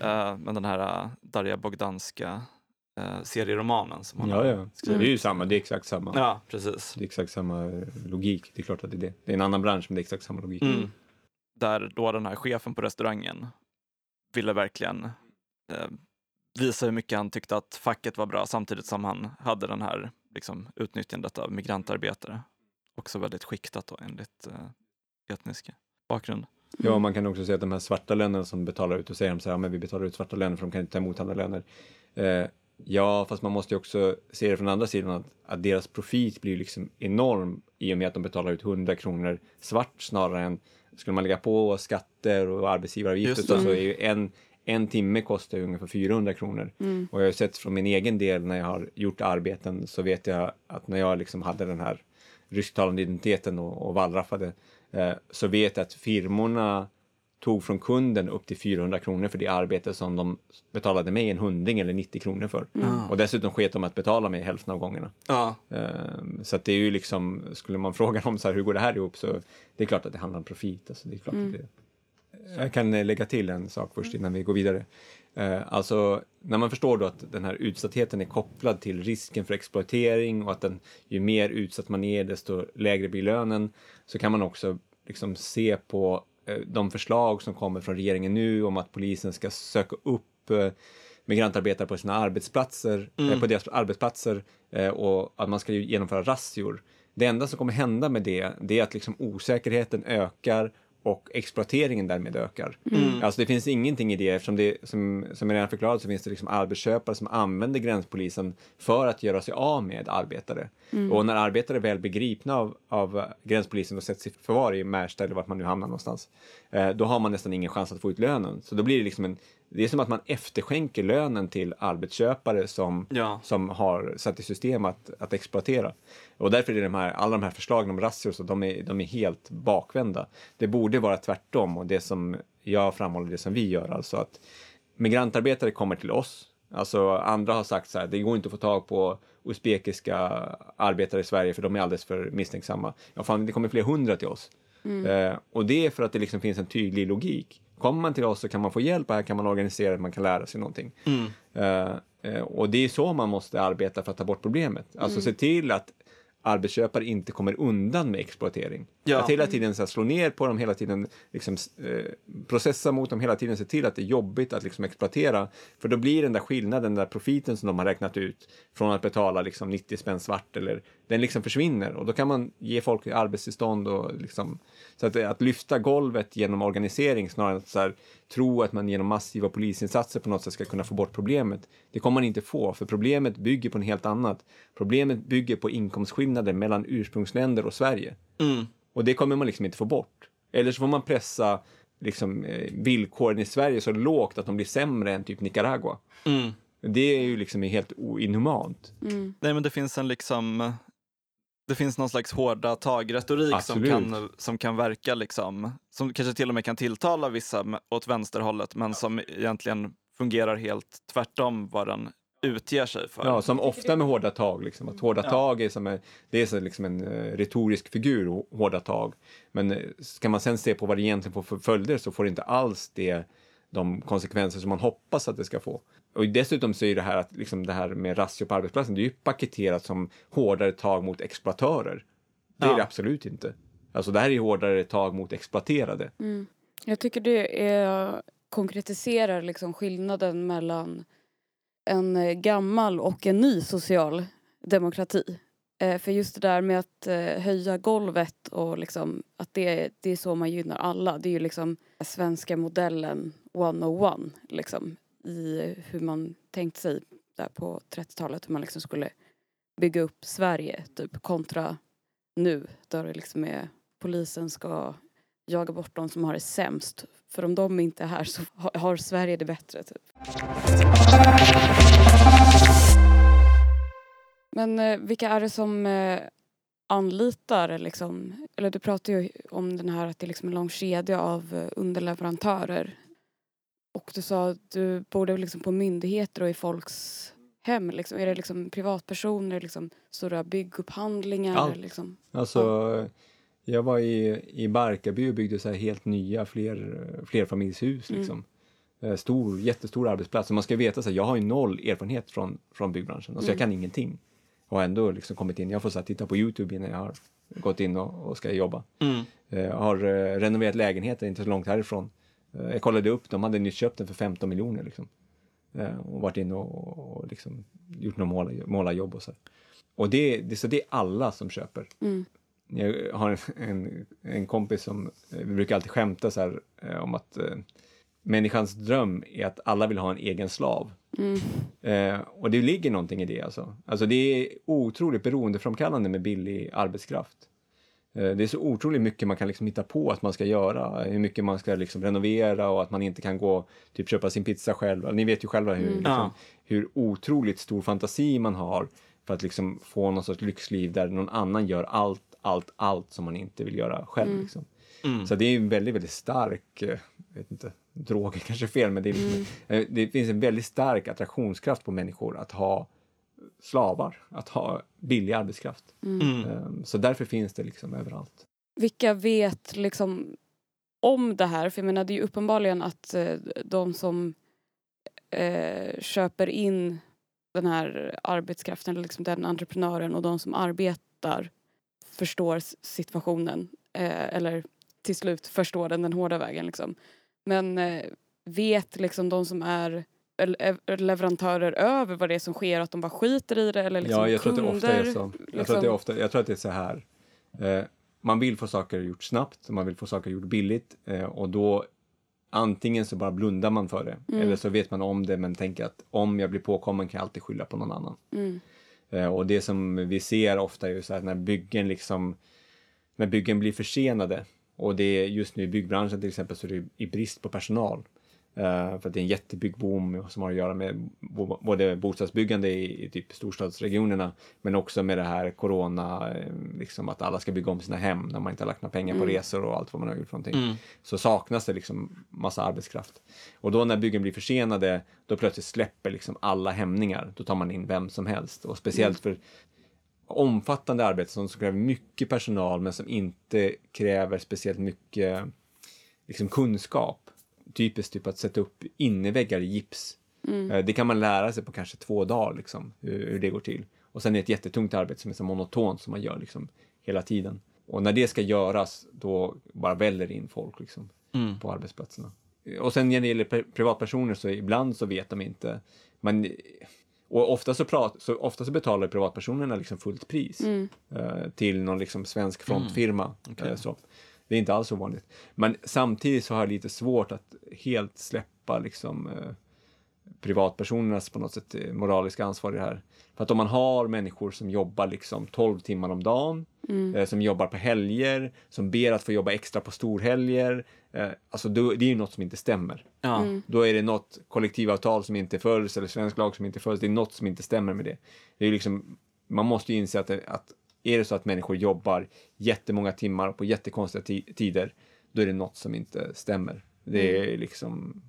uh, den här Darja Bogdanska uh, serieromanen som hon ja, ja. skrivit. Det är ju samma, det är exakt samma. Ja, precis. Det är exakt samma logik, det är klart att det är det. Det är en annan bransch men det är exakt samma logik. Mm. Där då den här chefen på restaurangen ville verkligen eh, visa hur mycket han tyckte att facket var bra samtidigt som han hade den här liksom, utnyttjandet av migrantarbetare. Också väldigt skiktat då, enligt eh, etnisk bakgrund. Ja, man kan också säga att de här svarta lönerna som betalar ut och säger de så här, men vi betalar ut svarta löner för de kan inte ta emot andra löner. Eh, ja, fast man måste ju också se det från andra sidan att, att deras profit blir liksom enorm i och med att de betalar ut 100 kronor svart snarare än skulle man lägga på skatter och arbetsgivaravgifter så är ju en, en timme kostar ungefär 400 kronor. Mm. Och jag har sett från min egen del när jag har gjort arbeten så vet jag att när jag liksom hade den här rysktalande identiteten och, och wallraffade eh, så vet jag att firmorna tog från kunden upp till 400 kronor för det arbete som de betalade mig en hundring eller 90 kronor för. Mm. Och dessutom sket de att betala mig hälften av gångerna. Ja. Um, så att det är ju liksom, skulle man <laughs> fråga dem så här, hur går det här ihop? Så det är klart att det handlar om profit. Alltså det är klart mm. att det, Jag kan eh, lägga till en sak först innan vi går vidare. Eh, Alltså, när man förstår då att den här utsattheten är kopplad till risken för exploatering och att den, ju mer utsatt man är, desto lägre blir lönen, så kan man också liksom se på de förslag som kommer från regeringen nu om att polisen ska söka upp eh, migrantarbetare på sina arbetsplatser, eh, på deras arbetsplatser eh, och att man ska genomföra razzior. Det enda som kommer hända med det, det är att liksom osäkerheten ökar och exploateringen därmed ökar. Alltså det finns ingenting i det, eftersom det, som, som jag redan förklarat, så finns det liksom arbetsköpare som använder gränspolisen för att göra sig av med arbetare. Och när arbetare väl blir gripna av, av gränspolisen och sätts i förvar i Märsta eller vart man nu hamnar någonstans, eh, då har man nästan ingen chans att få ut lönen. Så då blir det liksom en, det är som att man efterskänker lönen till arbetsköpare som, Ja. som har satt i system att, att exploatera. Och därför är de här, alla de här förslagen om razzior, så de är, de är helt bakvända. Det borde vara tvärtom och det som jag framhåller, det som vi gör, alltså att migrantarbetare kommer till oss. Alltså andra har sagt så här, det går inte att få tag på usbekiska arbetare i Sverige för de är alldeles för misstänksamma. Ja, fan, det kommer fler hundra till oss. Eh, och det är för att det liksom finns en tydlig logik. Kommer man till oss så kan man få hjälp och här kan man organisera, man kan lära sig någonting. Eh, eh, och det är så man måste arbeta för att ta bort problemet. Alltså se till att arbetsköpare inte kommer undan med exploatering. Ja. Att hela tiden så här, slå ner på dem, hela tiden liksom, eh, processa mot dem, hela tiden se till att det är jobbigt att liksom, exploatera. För då blir den där skillnaden, den där profiten som de har räknat ut från att betala liksom, 90 spänn svart, eller, den liksom försvinner. Och då kan man ge folk arbetstillstånd och liksom, så att, att lyfta golvet genom organisering snarare än att så här, tro att man genom massiva polisinsatser på något sätt ska kunna få bort problemet. Det kommer man inte få, för problemet bygger på en helt annat. Problemet bygger på inkomstskillnader mellan ursprungsländer och Sverige. Mm. Och det kommer man liksom inte få bort. Eller så får man pressa liksom, eh, villkoren i Sverige så lågt att de blir sämre än typ Nicaragua. Mm. Det är ju liksom helt inhumant. Nej men det finns en liksom det finns någon slags hårda tag-retorik som kan, som kan verka liksom, som kanske till och med kan tilltala vissa åt vänsterhållet men som egentligen fungerar helt tvärtom vad den utger sig för. Ja, som ofta med hårda tag. Liksom. Att hårda Ja. tag är, som en, det är så liksom en eh, retorisk figur, hå- hårda tag. Men eh, ska man sen se på vad det egentligen får för följder så får det inte alls det, de konsekvenser som man hoppas att det ska få. Och dessutom så är det här, att, liksom det här med razzior på arbetsplatsen, det är ju paketerat som hårdare tag mot exploatörer. Det är Ja. det absolut inte. Alltså det här är hårdare tag mot exploaterade. Jag tycker det är, konkretiserar liksom skillnaden mellan en eh, gammal och en ny social demokrati. Eh, för just det där med att eh, höja golvet och liksom att det, det är så man gynnar alla. Det är ju liksom svenska modellen 101 liksom i hur man tänkt sig där på 30-talet hur man liksom skulle bygga upp Sverige typ kontra nu där det liksom är polisen ska jaga bort de som har det sämst. För om de inte är här så har, Sverige det bättre. Typ. Men eh, vilka är det som eh, anlitar liksom, eller du pratar ju om den här att det är liksom en lång kedja av eh, underleverantörer. Och du sa att du bor liksom på myndigheter och i folks hem. Liksom. Är det liksom privatpersoner, liksom stora byggupphandlingar? Allt. Liksom? Alltså, jag var i, i Barkarby och byggde så här helt nya fler, flerfamiljshus. Mm. Liksom. Eh, Stor, jättestor arbetsplats. Och man ska veta att jag har ju noll erfarenhet från, från byggbranschen. Alltså jag Mm. kan ingenting. Och ändå liksom kommit in. Jag får så titta på Youtube innan jag har gått in och, och ska jobba. Mm. Eh, Jag har eh, renoverat lägenheter inte så långt härifrån. Jag kollade upp, de hade nyss köpt den för 15 miljoner. Liksom. Och varit inne och, och liksom gjort några måla, målarjobb och så. Och det, det, så det är alla som köper. Mm. Jag har en, en, en kompis som vi brukar alltid skämta så här, eh, om att eh, människans dröm är att alla vill ha en egen slav. Mm. Eh, och det ligger någonting i det alltså. Alltså det är otroligt beroendeframkallande med billig arbetskraft. Eh, det är så otroligt mycket man kan liksom hitta på att man ska göra, hur mycket man ska liksom renovera och att man inte kan gå typ köpa sin pizza själv. Ni vet ju själva hur, Mm. liksom, hur otroligt stor fantasi man har för att liksom få någon sorts lyxliv där någon annan gör allt, allt, allt som man inte vill göra själv. Mm. Liksom. Mm. Så det är en väldigt, väldigt stark, eh, jag vet inte, kanske är fel, men det, är liksom, eh, det finns en väldigt stark attraktionskraft på människor att ha slavar, att ha billig arbetskraft. Mm. Eh, Så därför finns det liksom överallt. Vilka vet liksom om det här. För jag menar det är ju uppenbarligen att eh, de som eh, köper in den här arbetskraften, eller liksom den entreprenören och de som arbetar förstår situationen. Eh, eller till slut förstår den den hårda vägen. Liksom. Men eh, vet liksom de som är ev- leverantörer över vad det är som sker, att de bara skiter i det eller liksom ja, jag tror att det ofta är kunder, så. Jag, tror liksom- att det är ofta, jag tror att det är så här. Eh, man vill få saker gjort snabbt, man vill få saker gjort billigt eh, och då antingen så bara blundar man för det Mm. eller så vet man om det men tänker att om jag blir påkommen kan jag alltid skylla på någon annan. Mm. Eh, och det som vi ser ofta är ju så här när byggen liksom när byggen blir försenade och det är just nu i byggbranschen till exempel så är det i brist på personal. Eh, för att det är en jättebyggboom som har att göra med både bostadsbyggande i, i typ storstadsregionerna men också med det här corona, eh, liksom att alla ska bygga om sina hem när man inte har lagt några pengar på Mm. resor och allt vad man har gjort för någonting Mm. så saknas det liksom massa arbetskraft. Och då när byggen blir försenade, då plötsligt släpper liksom alla hämningar. Då tar man in vem som helst. Och speciellt för omfattande arbete som kräver mycket personal men som inte kräver speciellt mycket liksom, kunskap. Typiskt typ att sätta upp inneväggar i gips. Mm. Eh, Det kan man lära sig på kanske två dagar, liksom, hur, hur det går till. Och sen är det ett jättetungt arbete som är så monotont som man gör liksom, hela tiden. Och när det ska göras, då bara väller in folk liksom, Mm. på arbetsplatserna. Och sen när det gäller pri- privatpersoner så ibland så vet de inte. Man, och ofta så, prat, så, ofta så betalar privatpersonerna liksom fullt pris Mm. eh, till någon liksom svensk frontfirma. Okej. eh, så. Det är inte alls ovanligt. Men samtidigt så har jag lite svårt att helt släppa liksom, eh, privatpersonernas på något sätt eh, moraliska ansvar i det här. För att om man har människor som jobbar liksom 12 timmar om dagen, Mm. eh, som jobbar på helger, som ber att få jobba extra på storhelger, eh, alltså då, det är ju något som inte stämmer. Ja. Mm. Då är det något kollektivavtal som inte följs eller svensk lag som inte följs. Det är något som inte stämmer med det. det är ju liksom, man måste ju inse att, det, att är det så att människor jobbar jättemånga timmar på jättekonstiga ti- tider, då är det något som inte stämmer. Det är liksom,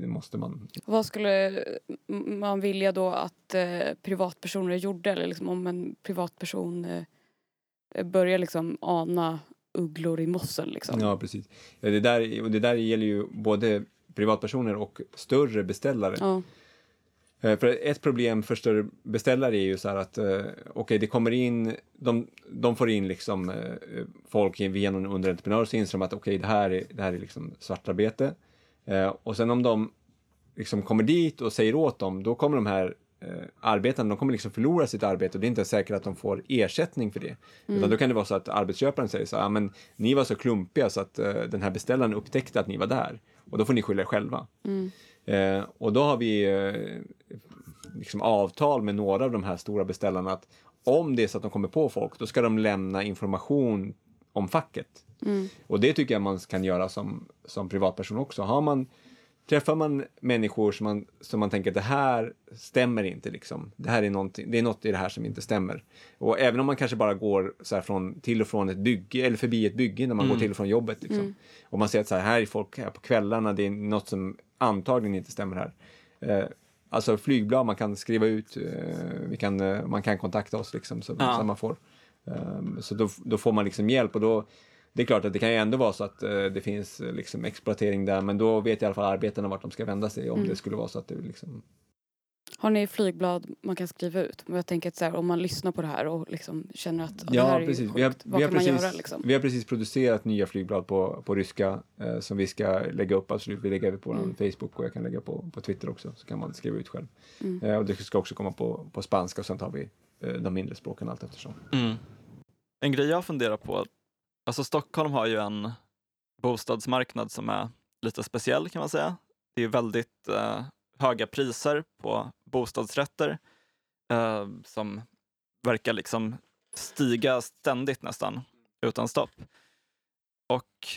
det måste man... Vad skulle man vilja då att eh, privatpersoner gjorde? Eller liksom om en privatperson eh, börjar liksom ana ugglor i mossen. Liksom. Ja, precis. Ja, det, där, och det där gäller ju både privatpersoner och större beställare. Ja. Eh, För ett problem för större beställare är ju så här att eh, okej, det kommer in, de, de får in liksom eh, folk via någon underentreprenör så inser de att okej, det här är, det här är liksom svartarbete. Och sen om de liksom kommer dit och säger åt dem, då kommer de här arbetarna, de kommer liksom förlora sitt arbete och det är inte säkert att de får ersättning för det. Utan då kan det vara så att arbetsköparen säger så här, "Ja, men ni var så klumpiga så att den här beställaren upptäckte att ni var där och då får ni skylla er själva. Mm. Eh, och då har vi eh, liksom avtal med några av de här stora beställarna att om det är så att de kommer på folk, då ska de lämna information om facket. Mm. Och det tycker jag man kan göra som, som privatperson också. Har man, träffar man människor som man, som man tänker att det här stämmer inte, liksom. det, här är någonting- det är något i det här som inte stämmer. Och även om man kanske bara går så från, till och från ett bygge, eller förbi ett bygge när man Mm. går till och från jobbet. Liksom. Mm. Och man ser att så här, här är folk här på kvällarna, det är något som antagligen inte stämmer här. Eh, alltså flygblad man kan skriva ut, eh, vi kan, eh, man kan kontakta oss liksom, så, Ja. så man får. Um, så då, då får man liksom hjälp och då, det är klart att det kan ju ändå vara så att eh, det finns eh, liksom exploatering där, men då vet i alla fall arbetarna vart de ska vända sig om Mm. det skulle vara så att det liksom... Har ni flygblad man kan skriva ut? Men jag tänker att så här, om man lyssnar på det här och liksom känner att "Ja, det här är ju sjukt. Vi har, vad vi, har kan man precis, göra? Liksom? vi har precis producerat nya flygblad på, på ryska eh, som vi ska lägga upp, absolut. Vi lägger upp på Mm. Facebook och jag kan lägga på, på Twitter också, så kan man skriva ut själv. Mm. Eh, och det ska också komma på, på spanska och sen tar vi eh, de mindre språken allt eftersom. Mm. En grej jag funderar på, alltså Stockholm har ju en bostadsmarknad som är lite speciell kan man säga. Det är väldigt eh, höga priser på bostadsrätter eh, som verkar liksom stiga ständigt nästan utan stopp. Och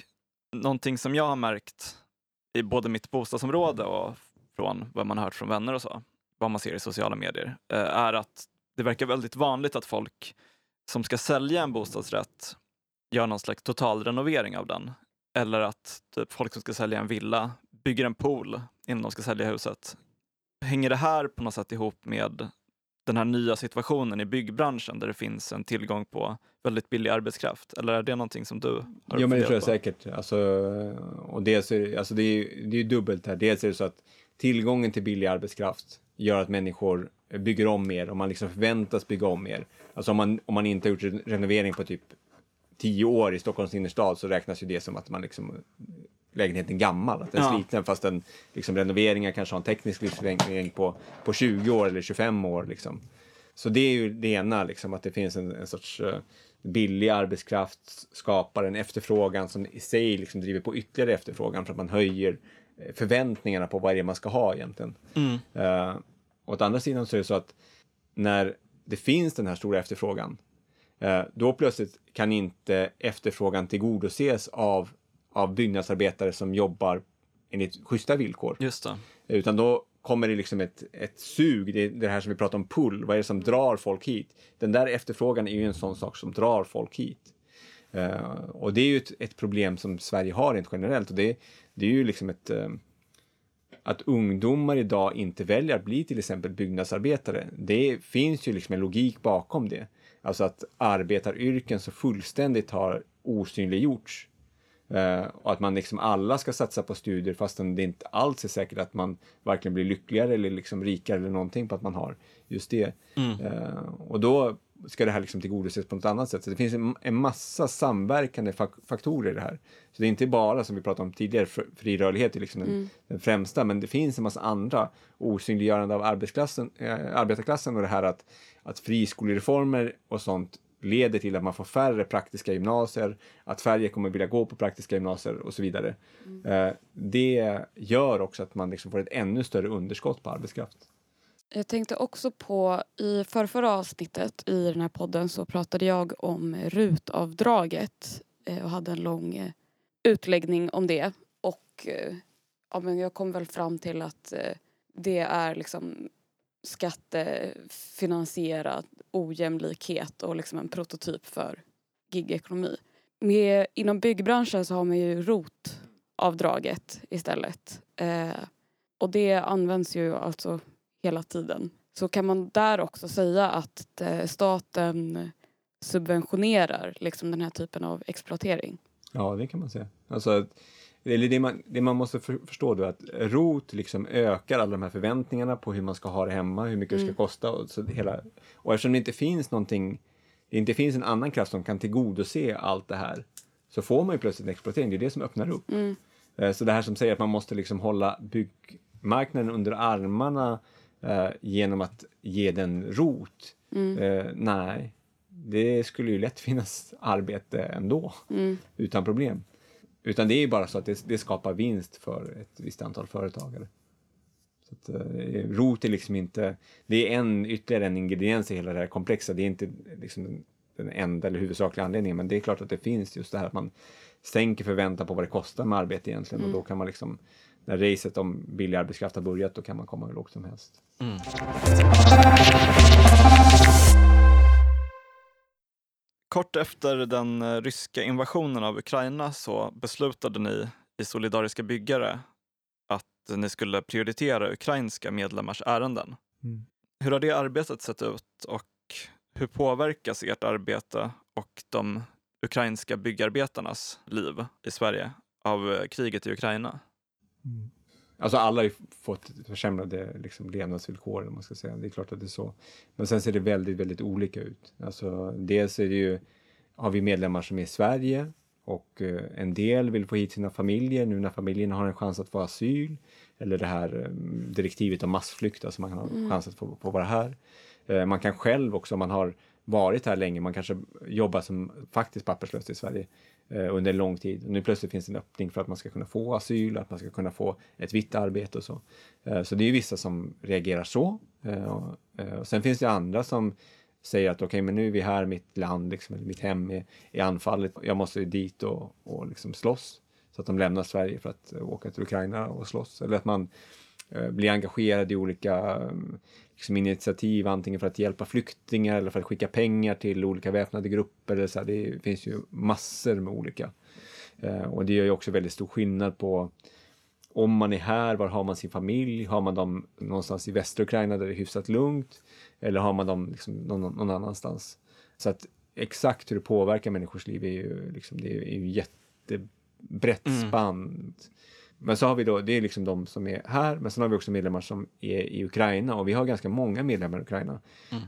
någonting som jag har märkt i både mitt bostadsområde och från vad man har hört från vänner och så, vad man ser i sociala medier, eh, är att det verkar väldigt vanligt att folk som ska sälja en bostadsrätt gör någon slags totalrenovering av den. Eller att typ, folk som ska sälja en villa bygger en pool innan de ska sälja huset. Hänger det här på något sätt ihop med den här nya situationen i byggbranschen där det finns en tillgång på väldigt billig arbetskraft? Eller är det någonting som du har Ja, men det tror jag på? säkert. Alltså, och dels är, det- alltså det är det är dubbelt här. Dels är det så att tillgången till billig arbetskraft gör att människor bygger om mer och man liksom förväntas bygga om mer. Alltså om man, om man inte har gjort en renovering på typ tio år i Stockholms innerstad så räknas ju det som att man liksom lägenheten gammal, att den Ja. sliten fast den liksom renoveringar kanske har en teknisk livslängd på, på 20 år eller 25 år liksom. Så det är ju det ena, liksom, att det finns en, en sorts eh, billig arbetskraft skapar en efterfrågan som i sig liksom driver på ytterligare efterfrågan för att man höjer eh, förväntningarna på vad det är man ska ha egentligen. Mm. Uh, åt andra sidan så är det så att när det finns den här stora efterfrågan, eh, då plötsligt kan inte efterfrågan tillgodoses av, av byggnadsarbetare som jobbar enligt schyssta villkor. Just det. Utan då kommer det liksom ett, ett sug, det är det här som vi pratar om pull, vad är det som drar folk hit? Den där efterfrågan är ju en sån sak som drar folk hit. Eh, och det är ju ett, ett problem som Sverige har rent generellt och det, det är ju liksom ett eh, att ungdomar idag inte väljer att bli till exempel byggnadsarbetare. Det finns ju liksom en logik bakom det. Alltså att arbetaryrken så fullständigt har osynliggjorts. Eh, och att man liksom alla ska satsa på studier fastän det inte alls är säkert att man verkligen blir lyckligare eller liksom rikare eller någonting på att man har just det. Eh, och då ska det här liksom tillgodoses på något annat sätt. Så det finns en, en massa samverkande fak- faktorer i det här. Så det är inte bara, som vi pratade om tidigare, fr- fri rörlighet är liksom den, den främsta, men det finns en massa andra osynliggörande av arbetsklassen, eh, arbetarklassen och det här att, att friskolereformer och sånt leder till att man får färre praktiska gymnasier, att färre kommer vilja gå på praktiska gymnasier och så vidare. Eh, det gör också att man liksom får ett ännu större underskott på arbetskraft. Jag tänkte också på, i förrförra avsnittet i den här podden så pratade jag om rutavdraget eh, och hade en lång eh, utläggning om det. Och eh, ja, men jag kom väl fram till att det är liksom skattefinansierad ojämlikhet och liksom en prototyp för gigekonomi. Med, inom byggbranschen så har man ju rotavdraget istället. Eh, och det används ju alltså hela tiden. Så kan man där också säga att eh, staten subventionerar liksom den här typen av exploatering. Ja, det kan man säga. Alltså, det, man, det man måste för, förstå då är att ROT liksom ökar alla de här förväntningarna på hur man ska ha det hemma, hur mycket det ska kosta och så hela. Och eftersom det inte finns någonting, det inte finns en annan kraft som kan tillgodose allt det här, så får man ju plötsligt en exploatering. Det är det som öppnar upp. Eh, Så det här som säger att man måste liksom hålla byggmarknaden under armarna eh, genom att ge den rot. Eh, nej, det skulle ju lätt <laughs> finnas arbete ändå utan problem. Utan det är ju bara så att det, det skapar vinst för ett visst antal företagare. Så att, eh, rot är liksom inte, det är en, ytterligare en ingrediens i hela det här komplexa. Det är inte liksom den, enda eller huvudsakliga anledningen, men det är klart att det finns just det här att man sänker förväntan på vad det kostar med arbete egentligen och då kan man liksom, när racet om billig arbetskraft har börjat, då kan man komma hur lågt som helst. Kort efter den eh, ryska invasionen av Ukraina så beslutade ni i Solidariska byggare att ni skulle prioritera ukrainska medlemmars ärenden. Mm. Hur har det arbetet sett ut och hur påverkas ert arbete och de ukrainska byggarbetarnas liv i Sverige av eh, kriget i Ukraina? Alltså alla har ju fått försämrade liksom, levnadsvillkor, om man ska säga. Det är klart att det är så. Men sen ser det väldigt, väldigt olika ut. Alltså, dels är det ju, har vi medlemmar som är i Sverige och eh, en del vill få hit sina familjer nu när familjerna har en chans att få asyl. Eller det här eh, direktivet om massflykt, alltså man har en chans att få, få vara här. Eh, man kan själv också, om man har varit här länge, man kanske jobbar som faktiskt papperslös i Sverige Eh, under en lång tid. Och nu plötsligt finns det en öppning för att man ska kunna få asyl, att man ska kunna få ett vitt arbete och så. Eh, så det är ju vissa som reagerar så. Eh, och, eh, och sen finns det andra som säger att okej, men nu är vi här, mitt land, liksom, eller mitt hem är, är anfallet. Jag måste ju dit och, och liksom slåss. Så att de lämnar Sverige för att eh, åka till Ukraina och slåss. Eller att man eh, blir engagerad i olika eh, liksom initiativ, antingen för att hjälpa flyktingar eller för att skicka pengar till olika väpnade grupper. Eller så här. Det finns ju massor med olika. Eh, och det gör ju också väldigt stor skillnad på om man är här, var har man sin familj? Har man dem någonstans i västra Ukraina där det är hyfsat lugnt? Eller har man dem liksom någon, någon annanstans? Så att exakt hur det påverkar människors liv är ju, liksom, det är ju jättebrett Mm. Men så har vi då, det är liksom de som är här, men sen har vi också medlemmar som är i Ukraina och vi har ganska många medlemmar i Ukraina.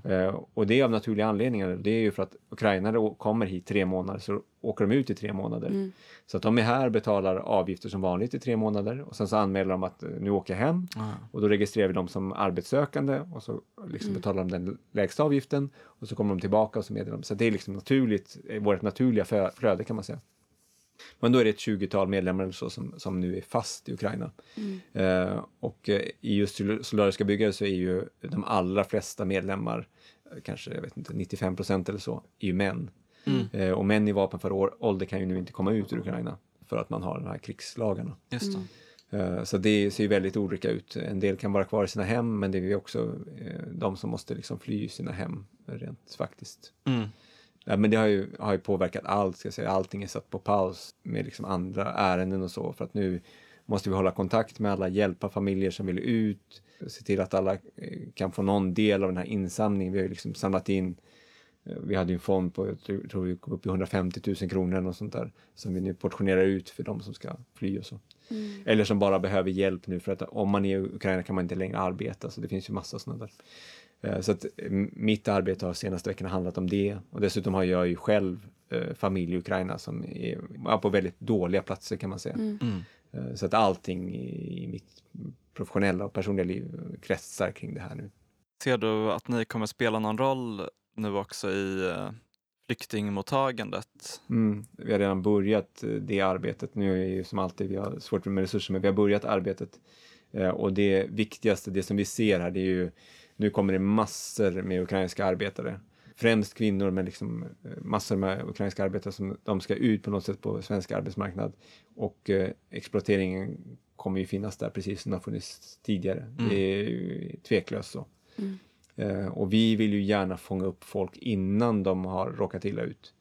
Eh, och det är av naturliga anledningar. Det är ju för att ukrainare kommer hit tre månader så åker de ut i tre månader. Mm. Så att de är här, betalar avgifter som vanligt i tre månader och sen så anmäler de att eh, nu åker jag hem Ah. och då registrerar vi dem som arbetssökande och så liksom Mm. betalar de den lägsta avgiften och så kommer de tillbaka och så meddelar de. Så det är liksom naturligt, eh, vårt naturliga flö- flöde kan man säga. Men då är det ett 20-tal medlemmar eller så som, som nu är fast i Ukraina. Mm. Eh, och eh, i just Sol- Solidariska byggare så är ju de allra flesta medlemmar, eh, kanske jag vet inte, 95 procent eller så, är ju män. Mm. Eh, och män i vapenför år- ålder kan ju nu inte komma ut ur Ukraina för att man har de här krigslagarna. Just det. Mm. Eh, Så det ser ju väldigt olika ut. En del kan vara kvar i sina hem, men det är ju också de som måste liksom fly sina hem rent faktiskt. Mm. Ja, men det har ju, har ju påverkat allt, ska jag säga. Allting är satt på paus med liksom andra ärenden och så, för att nu måste vi hålla kontakt med alla, hjälpa familjer som vill ut, se till att alla eh, kan få någon del av den här insamlingen. Vi har ju liksom samlat in eh, vi hade en fond på, jag tror vi kom upp i 150 000 kronor eller sånt där, som vi nu portionerar ut för de som ska fly och så. Mm. Eller som bara behöver hjälp nu för att om man är i Ukraina kan man inte längre arbeta, så det finns ju massa sådana där. Eh, Så att eh, mitt arbete har senaste veckorna handlat om det och dessutom har jag ju själv eh, familj i Ukraina som är på väldigt dåliga platser kan man säga. Mm. Mm. Så att allting i mitt professionella och personliga liv kretsar kring det här nu. Ser du att ni kommer spela någon roll nu också i flyktingmottagandet? Mm, vi har redan börjat det arbetet. Nu är det ju som alltid, vi har svårt med resurser, men vi har börjat arbetet. Och det viktigaste, det som vi ser här, det är ju, nu kommer det massor med ukrainska arbetare. Främst kvinnor, men liksom eh, massor med ukrainska arbetare som de ska ut på något sätt på svensk arbetsmarknad. Och eh, exploateringen kommer ju finnas där precis som det har funnits tidigare. Mm. Det är ju tveklöst så. Mm. Eh, och vi vill ju gärna fånga upp folk innan de har råkat illa ut.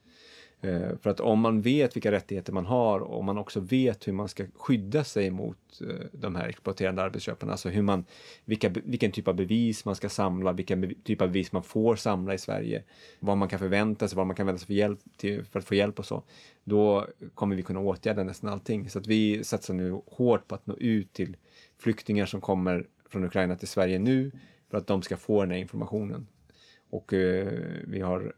Eh, för att om man vet vilka rättigheter man har och om man också vet hur man ska skydda sig mot eh, de här exploaterande arbetsköparna, alltså hur man, vilka, vilken typ av bevis man ska samla, vilken typ av bevis man får samla i Sverige, vad man kan förvänta sig, vad man kan vänta sig för, hjälp till, för att få hjälp och så, då kommer vi kunna åtgärda nästan allting. Så att vi satsar nu hårt på att nå ut till flyktingar som kommer från Ukraina till Sverige nu, för att de ska få den här informationen. Och eh, vi har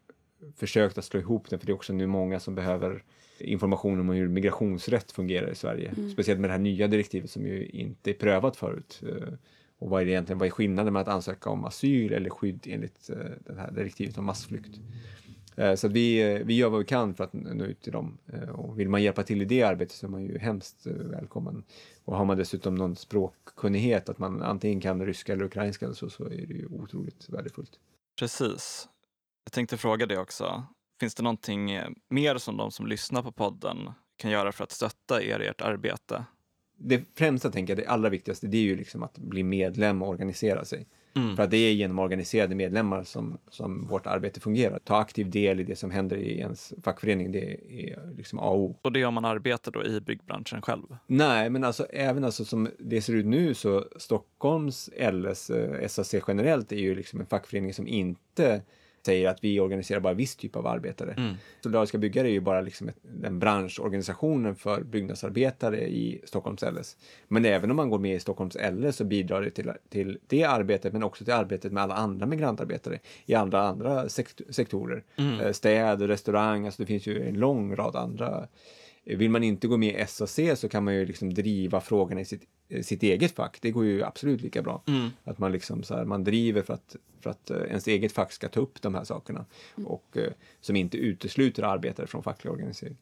försökt att slå ihop den, för det är också nu många som behöver information om hur migrationsrätt fungerar i Sverige. Mm. Speciellt med det här nya direktivet som ju inte är prövat förut. Eh, Och vad är det egentligen, vad är skillnaden med att ansöka om asyl eller skydd enligt eh, det här direktivet om massflykt? Eh, Så att vi, vi gör vad vi kan för att nå ut till dem. Och vill man hjälpa till i det arbetet så är man ju hemskt välkommen. Och har man dessutom någon språkkunnighet, att man antingen kan ryska eller ukrainska eller så, så är det ju otroligt värdefullt. Precis. Jag tänkte fråga det också. Finns det någonting eh, mer som de som lyssnar på podden kan göra för att stötta er i ert arbete? Det främsta, tänker jag, det allra viktigaste, det är ju liksom att bli medlem och organisera sig. Mm. För att det är genom organiserade medlemmar som, som vårt arbete fungerar. Ta aktiv del i det som händer i ens fackförening, det är liksom A och O. Och det om man arbetar då i byggbranschen själv? Nej, men alltså även alltså som det ser ut nu så Stockholms LS, eh, SAC generellt är ju liksom en fackförening som inte säger att vi organiserar bara viss typ av arbetare. Mm. Solidariska byggare är ju bara liksom ett, den branschorganisationen för byggnadsarbetare i Stockholms LS. Men även om man går med i Stockholms LS så bidrar det till, till det arbetet men också till arbetet med alla andra migrantarbetare i andra, andra sekt, sektorer. Mm. Eh, Städ, restaurang, alltså det finns ju en lång rad andra. Vill man inte gå med i SAC så kan man ju liksom driva frågorna i sitt, eh, sitt eget fack. Det går ju absolut lika bra. Mm. Att man liksom så här, man driver för att, för att eh, ens eget fack ska ta upp de här sakerna och eh, som inte utesluter arbetare från facklig organisering.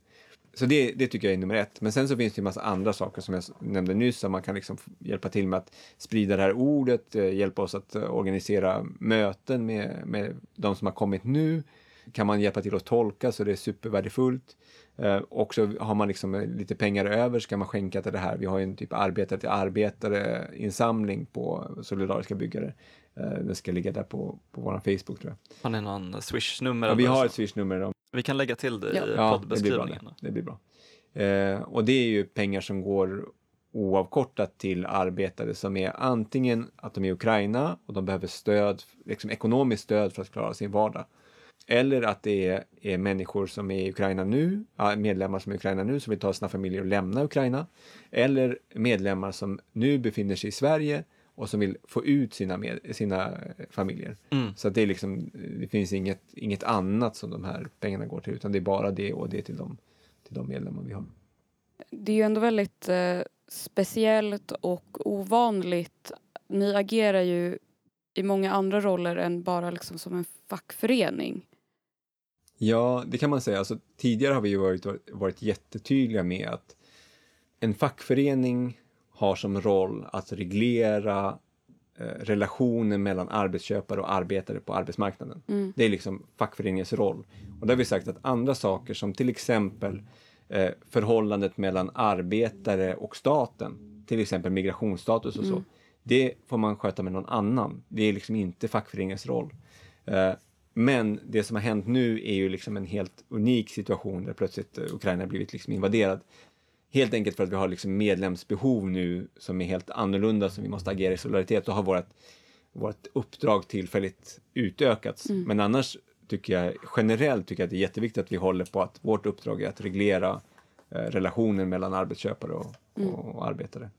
Så det, det tycker jag är nummer ett. Men sen så finns det en massa andra saker som jag nämnde nyss, som man kan liksom hjälpa till med att sprida det här ordet, hjälpa oss att organisera möten med, med de som har kommit nu. Kan man hjälpa till att tolka så det är supervärdefullt. Eh, och så har man liksom eh, lite pengar över så kan man skänka till det här. Vi har ju en typ arbetare till arbetare insamling på Solidariska byggare. Eh, den ska ligga där på, på vår Facebook tror jag. Har ni någon swish-nummer? Och vi har ett swishnummer om Vi kan lägga till det Ja. i Ja, det blir bra. poddbeskrivningen. Det, det blir bra. Eh, och det är ju pengar som går oavkortat till arbetare som är antingen att de är i Ukraina och de behöver stöd, liksom ekonomiskt stöd för att klara sin vardag. Eller att det är, är människor som är i Ukraina nu, medlemmar som är i Ukraina nu som vill ta sina familjer och lämna Ukraina. Eller medlemmar som nu befinner sig i Sverige och som vill få ut sina, med, sina familjer. Mm. Så att det, är liksom, det finns inget, inget annat som de här pengarna går till, utan det är bara det och det till de, till de medlemmar vi har. Det är ju ändå väldigt eh, speciellt och ovanligt. Ni agerar ju i många andra roller än bara liksom som en fackförening. Ja, det kan man säga. Alltså, tidigare har vi varit, varit jättetydliga med att en fackförening har som roll att reglera eh, relationen mellan arbetsköpare och arbetare på arbetsmarknaden. Mm. Det är liksom fackföreningens roll. Och då har vi sagt att andra saker som till exempel eh, förhållandet mellan arbetare och staten, till exempel migrationsstatus och så, Mm. det får man sköta med någon annan. Det är liksom inte fackföreningens roll. Eh, men det som har hänt nu är ju liksom en helt unik situation där plötsligt eh, Ukraina blivit liksom invaderad. Helt enkelt för att vi har liksom medlemsbehov nu som är helt annorlunda, som vi måste agera i solidaritet. Då har vårt, vårt uppdrag tillfälligt utökats. Mm. Men annars tycker jag generellt tycker jag att det är jätteviktigt att vi håller på att vårt uppdrag är att reglera eh, relationen mellan arbetsköpare och, Mm. och arbetare.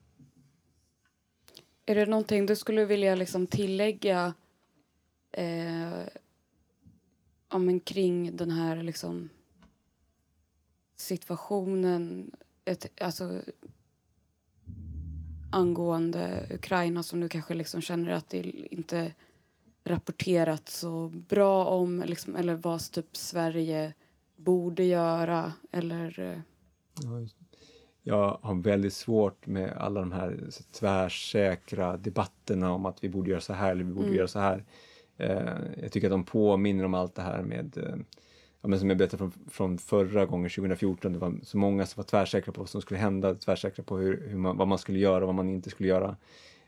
Är det någonting du skulle vilja liksom tillägga eh, ja, men kring den här liksom situationen ett, alltså, angående Ukraina som du kanske liksom känner att det inte rapporterat så bra om liksom, eller vad typ Sverige borde göra eller eh, Ja. Jag har väldigt svårt med alla de här tvärsäkra debatterna om att vi borde göra så här eller vi borde Mm. göra så här. Eh, jag tycker att de påminner om allt det här med, eh, ja, men som jag berättade från, från förra gången, 2014, det var så många som var tvärsäkra på vad som skulle hända, tvärsäkra på hur, hur man, vad man skulle göra och vad man inte skulle göra.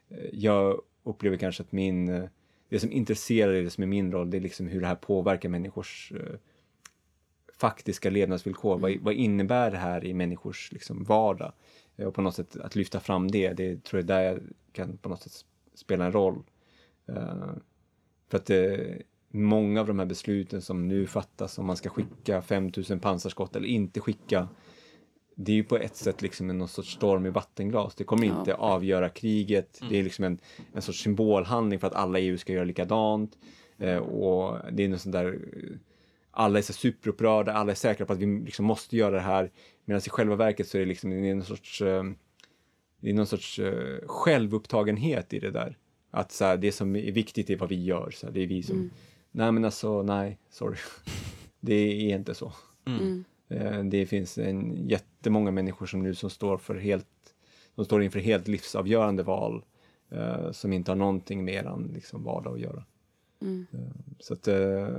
Eh, jag upplever kanske att min, det som intresserar det som är min roll, det är liksom hur det här påverkar människors eh, faktiska levnadsvillkor. Vad, vad innebär det här i människors liksom, vardag? Eh, Och på något sätt att lyfta fram det, det tror jag där jag kan på något sätt spela en roll. Eh, för att eh, många av de här besluten som nu fattas, om man ska skicka 5000 pansarskott eller inte skicka, det är ju på ett sätt liksom en någon sorts storm i vattenglas. Det kommer Ja. inte avgöra kriget. Det är liksom en, en sorts symbolhandling för att alla EU ska göra likadant. Eh, och det är något sånt där alla är så superupprörda, alla är säkra på att vi liksom måste göra det här. Medan i själva verket så är det liksom det är någon sorts, eh, det är någon sorts eh, självupptagenhet i det där. Att så här, det som är viktigt är vad vi gör. Så här, det är vi som, Mm. nej men alltså, nej, sorry. <laughs> det är inte så. Mm. mm, Eh, Det finns en jättemånga människor som nu som står för helt, de står inför helt livsavgörande val eh, som inte har någonting mer än liksom vardag att göra. mm, Så att, eh,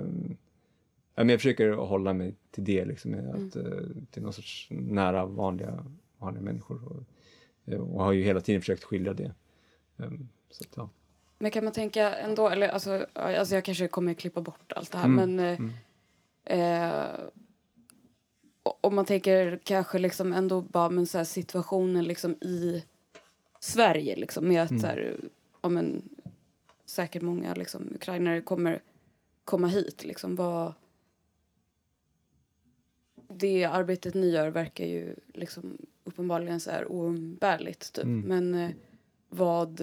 jag försöker hålla mig till det, liksom, med att, eh, till någon sorts nära vanliga, vanliga människor. Och, eh, och har ju hela tiden försökt skilja det. Eh, Så att, ja. Men kan man tänka ändå, eller alltså, alltså jag kanske kommer klippa bort allt det här Mm, men eh, mm. eh, om man tänker kanske liksom ändå bara men så här situationen liksom i Sverige liksom med att Mm. så här, ja men säkert många liksom ukrainare kommer komma hit liksom vad det arbetet ni gör verkar ju liksom uppenbarligen så här oumbärligt typ Mm. men eh, vad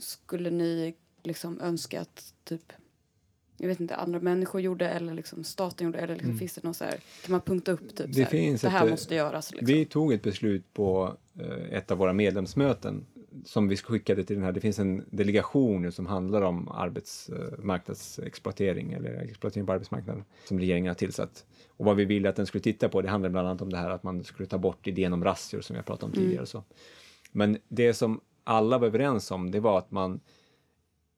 skulle ni liksom önska att typ jag vet inte, andra människor gjorde eller liksom staten gjorde eller liksom Mm. finns det någon så här, kan man punkta upp typ Det finns det ett, här eh, måste göras liksom. Vi tog ett beslut på eh, ett av våra medlemsmöten som vi skickade till den här, det finns en delegation nu som handlar om arbetsmarknadsexploatering eller exploatering på arbetsmarknaden som regeringen har tillsatt. Och vad vi ville att den skulle titta på, det handlar bland annat om det här att man skulle ta bort idén om razzior som jag pratade om Mm. tidigare. Så. Men det som alla var överens om, det var att man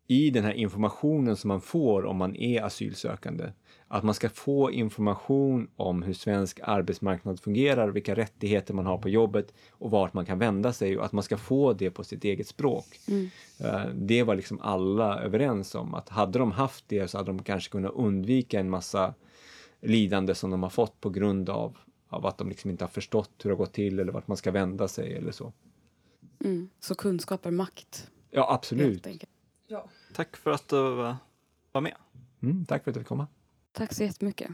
i den här informationen som man får om man är asylsökande, att man ska få information om hur svensk arbetsmarknad fungerar, vilka rättigheter man har på jobbet och vart man kan vända sig och att man ska få det på sitt eget språk. Mm. Eh, Det var liksom alla överens om att hade de haft det så hade de kanske kunnat undvika en massa lidande som de har fått på grund av, av att de liksom inte har förstått hur det har gått till eller vart man ska vända sig eller så. Mm. Så kunskap är makt. Ja, absolut. enkelt. Tack för att du var med. Mm, tack för att du fick komma. Tack så jättemycket.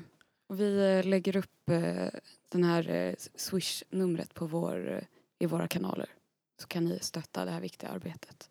Och vi eh, lägger upp eh, den här eh, Swish-numret på vår, i våra kanaler. Så kan ni stötta det här viktiga arbetet.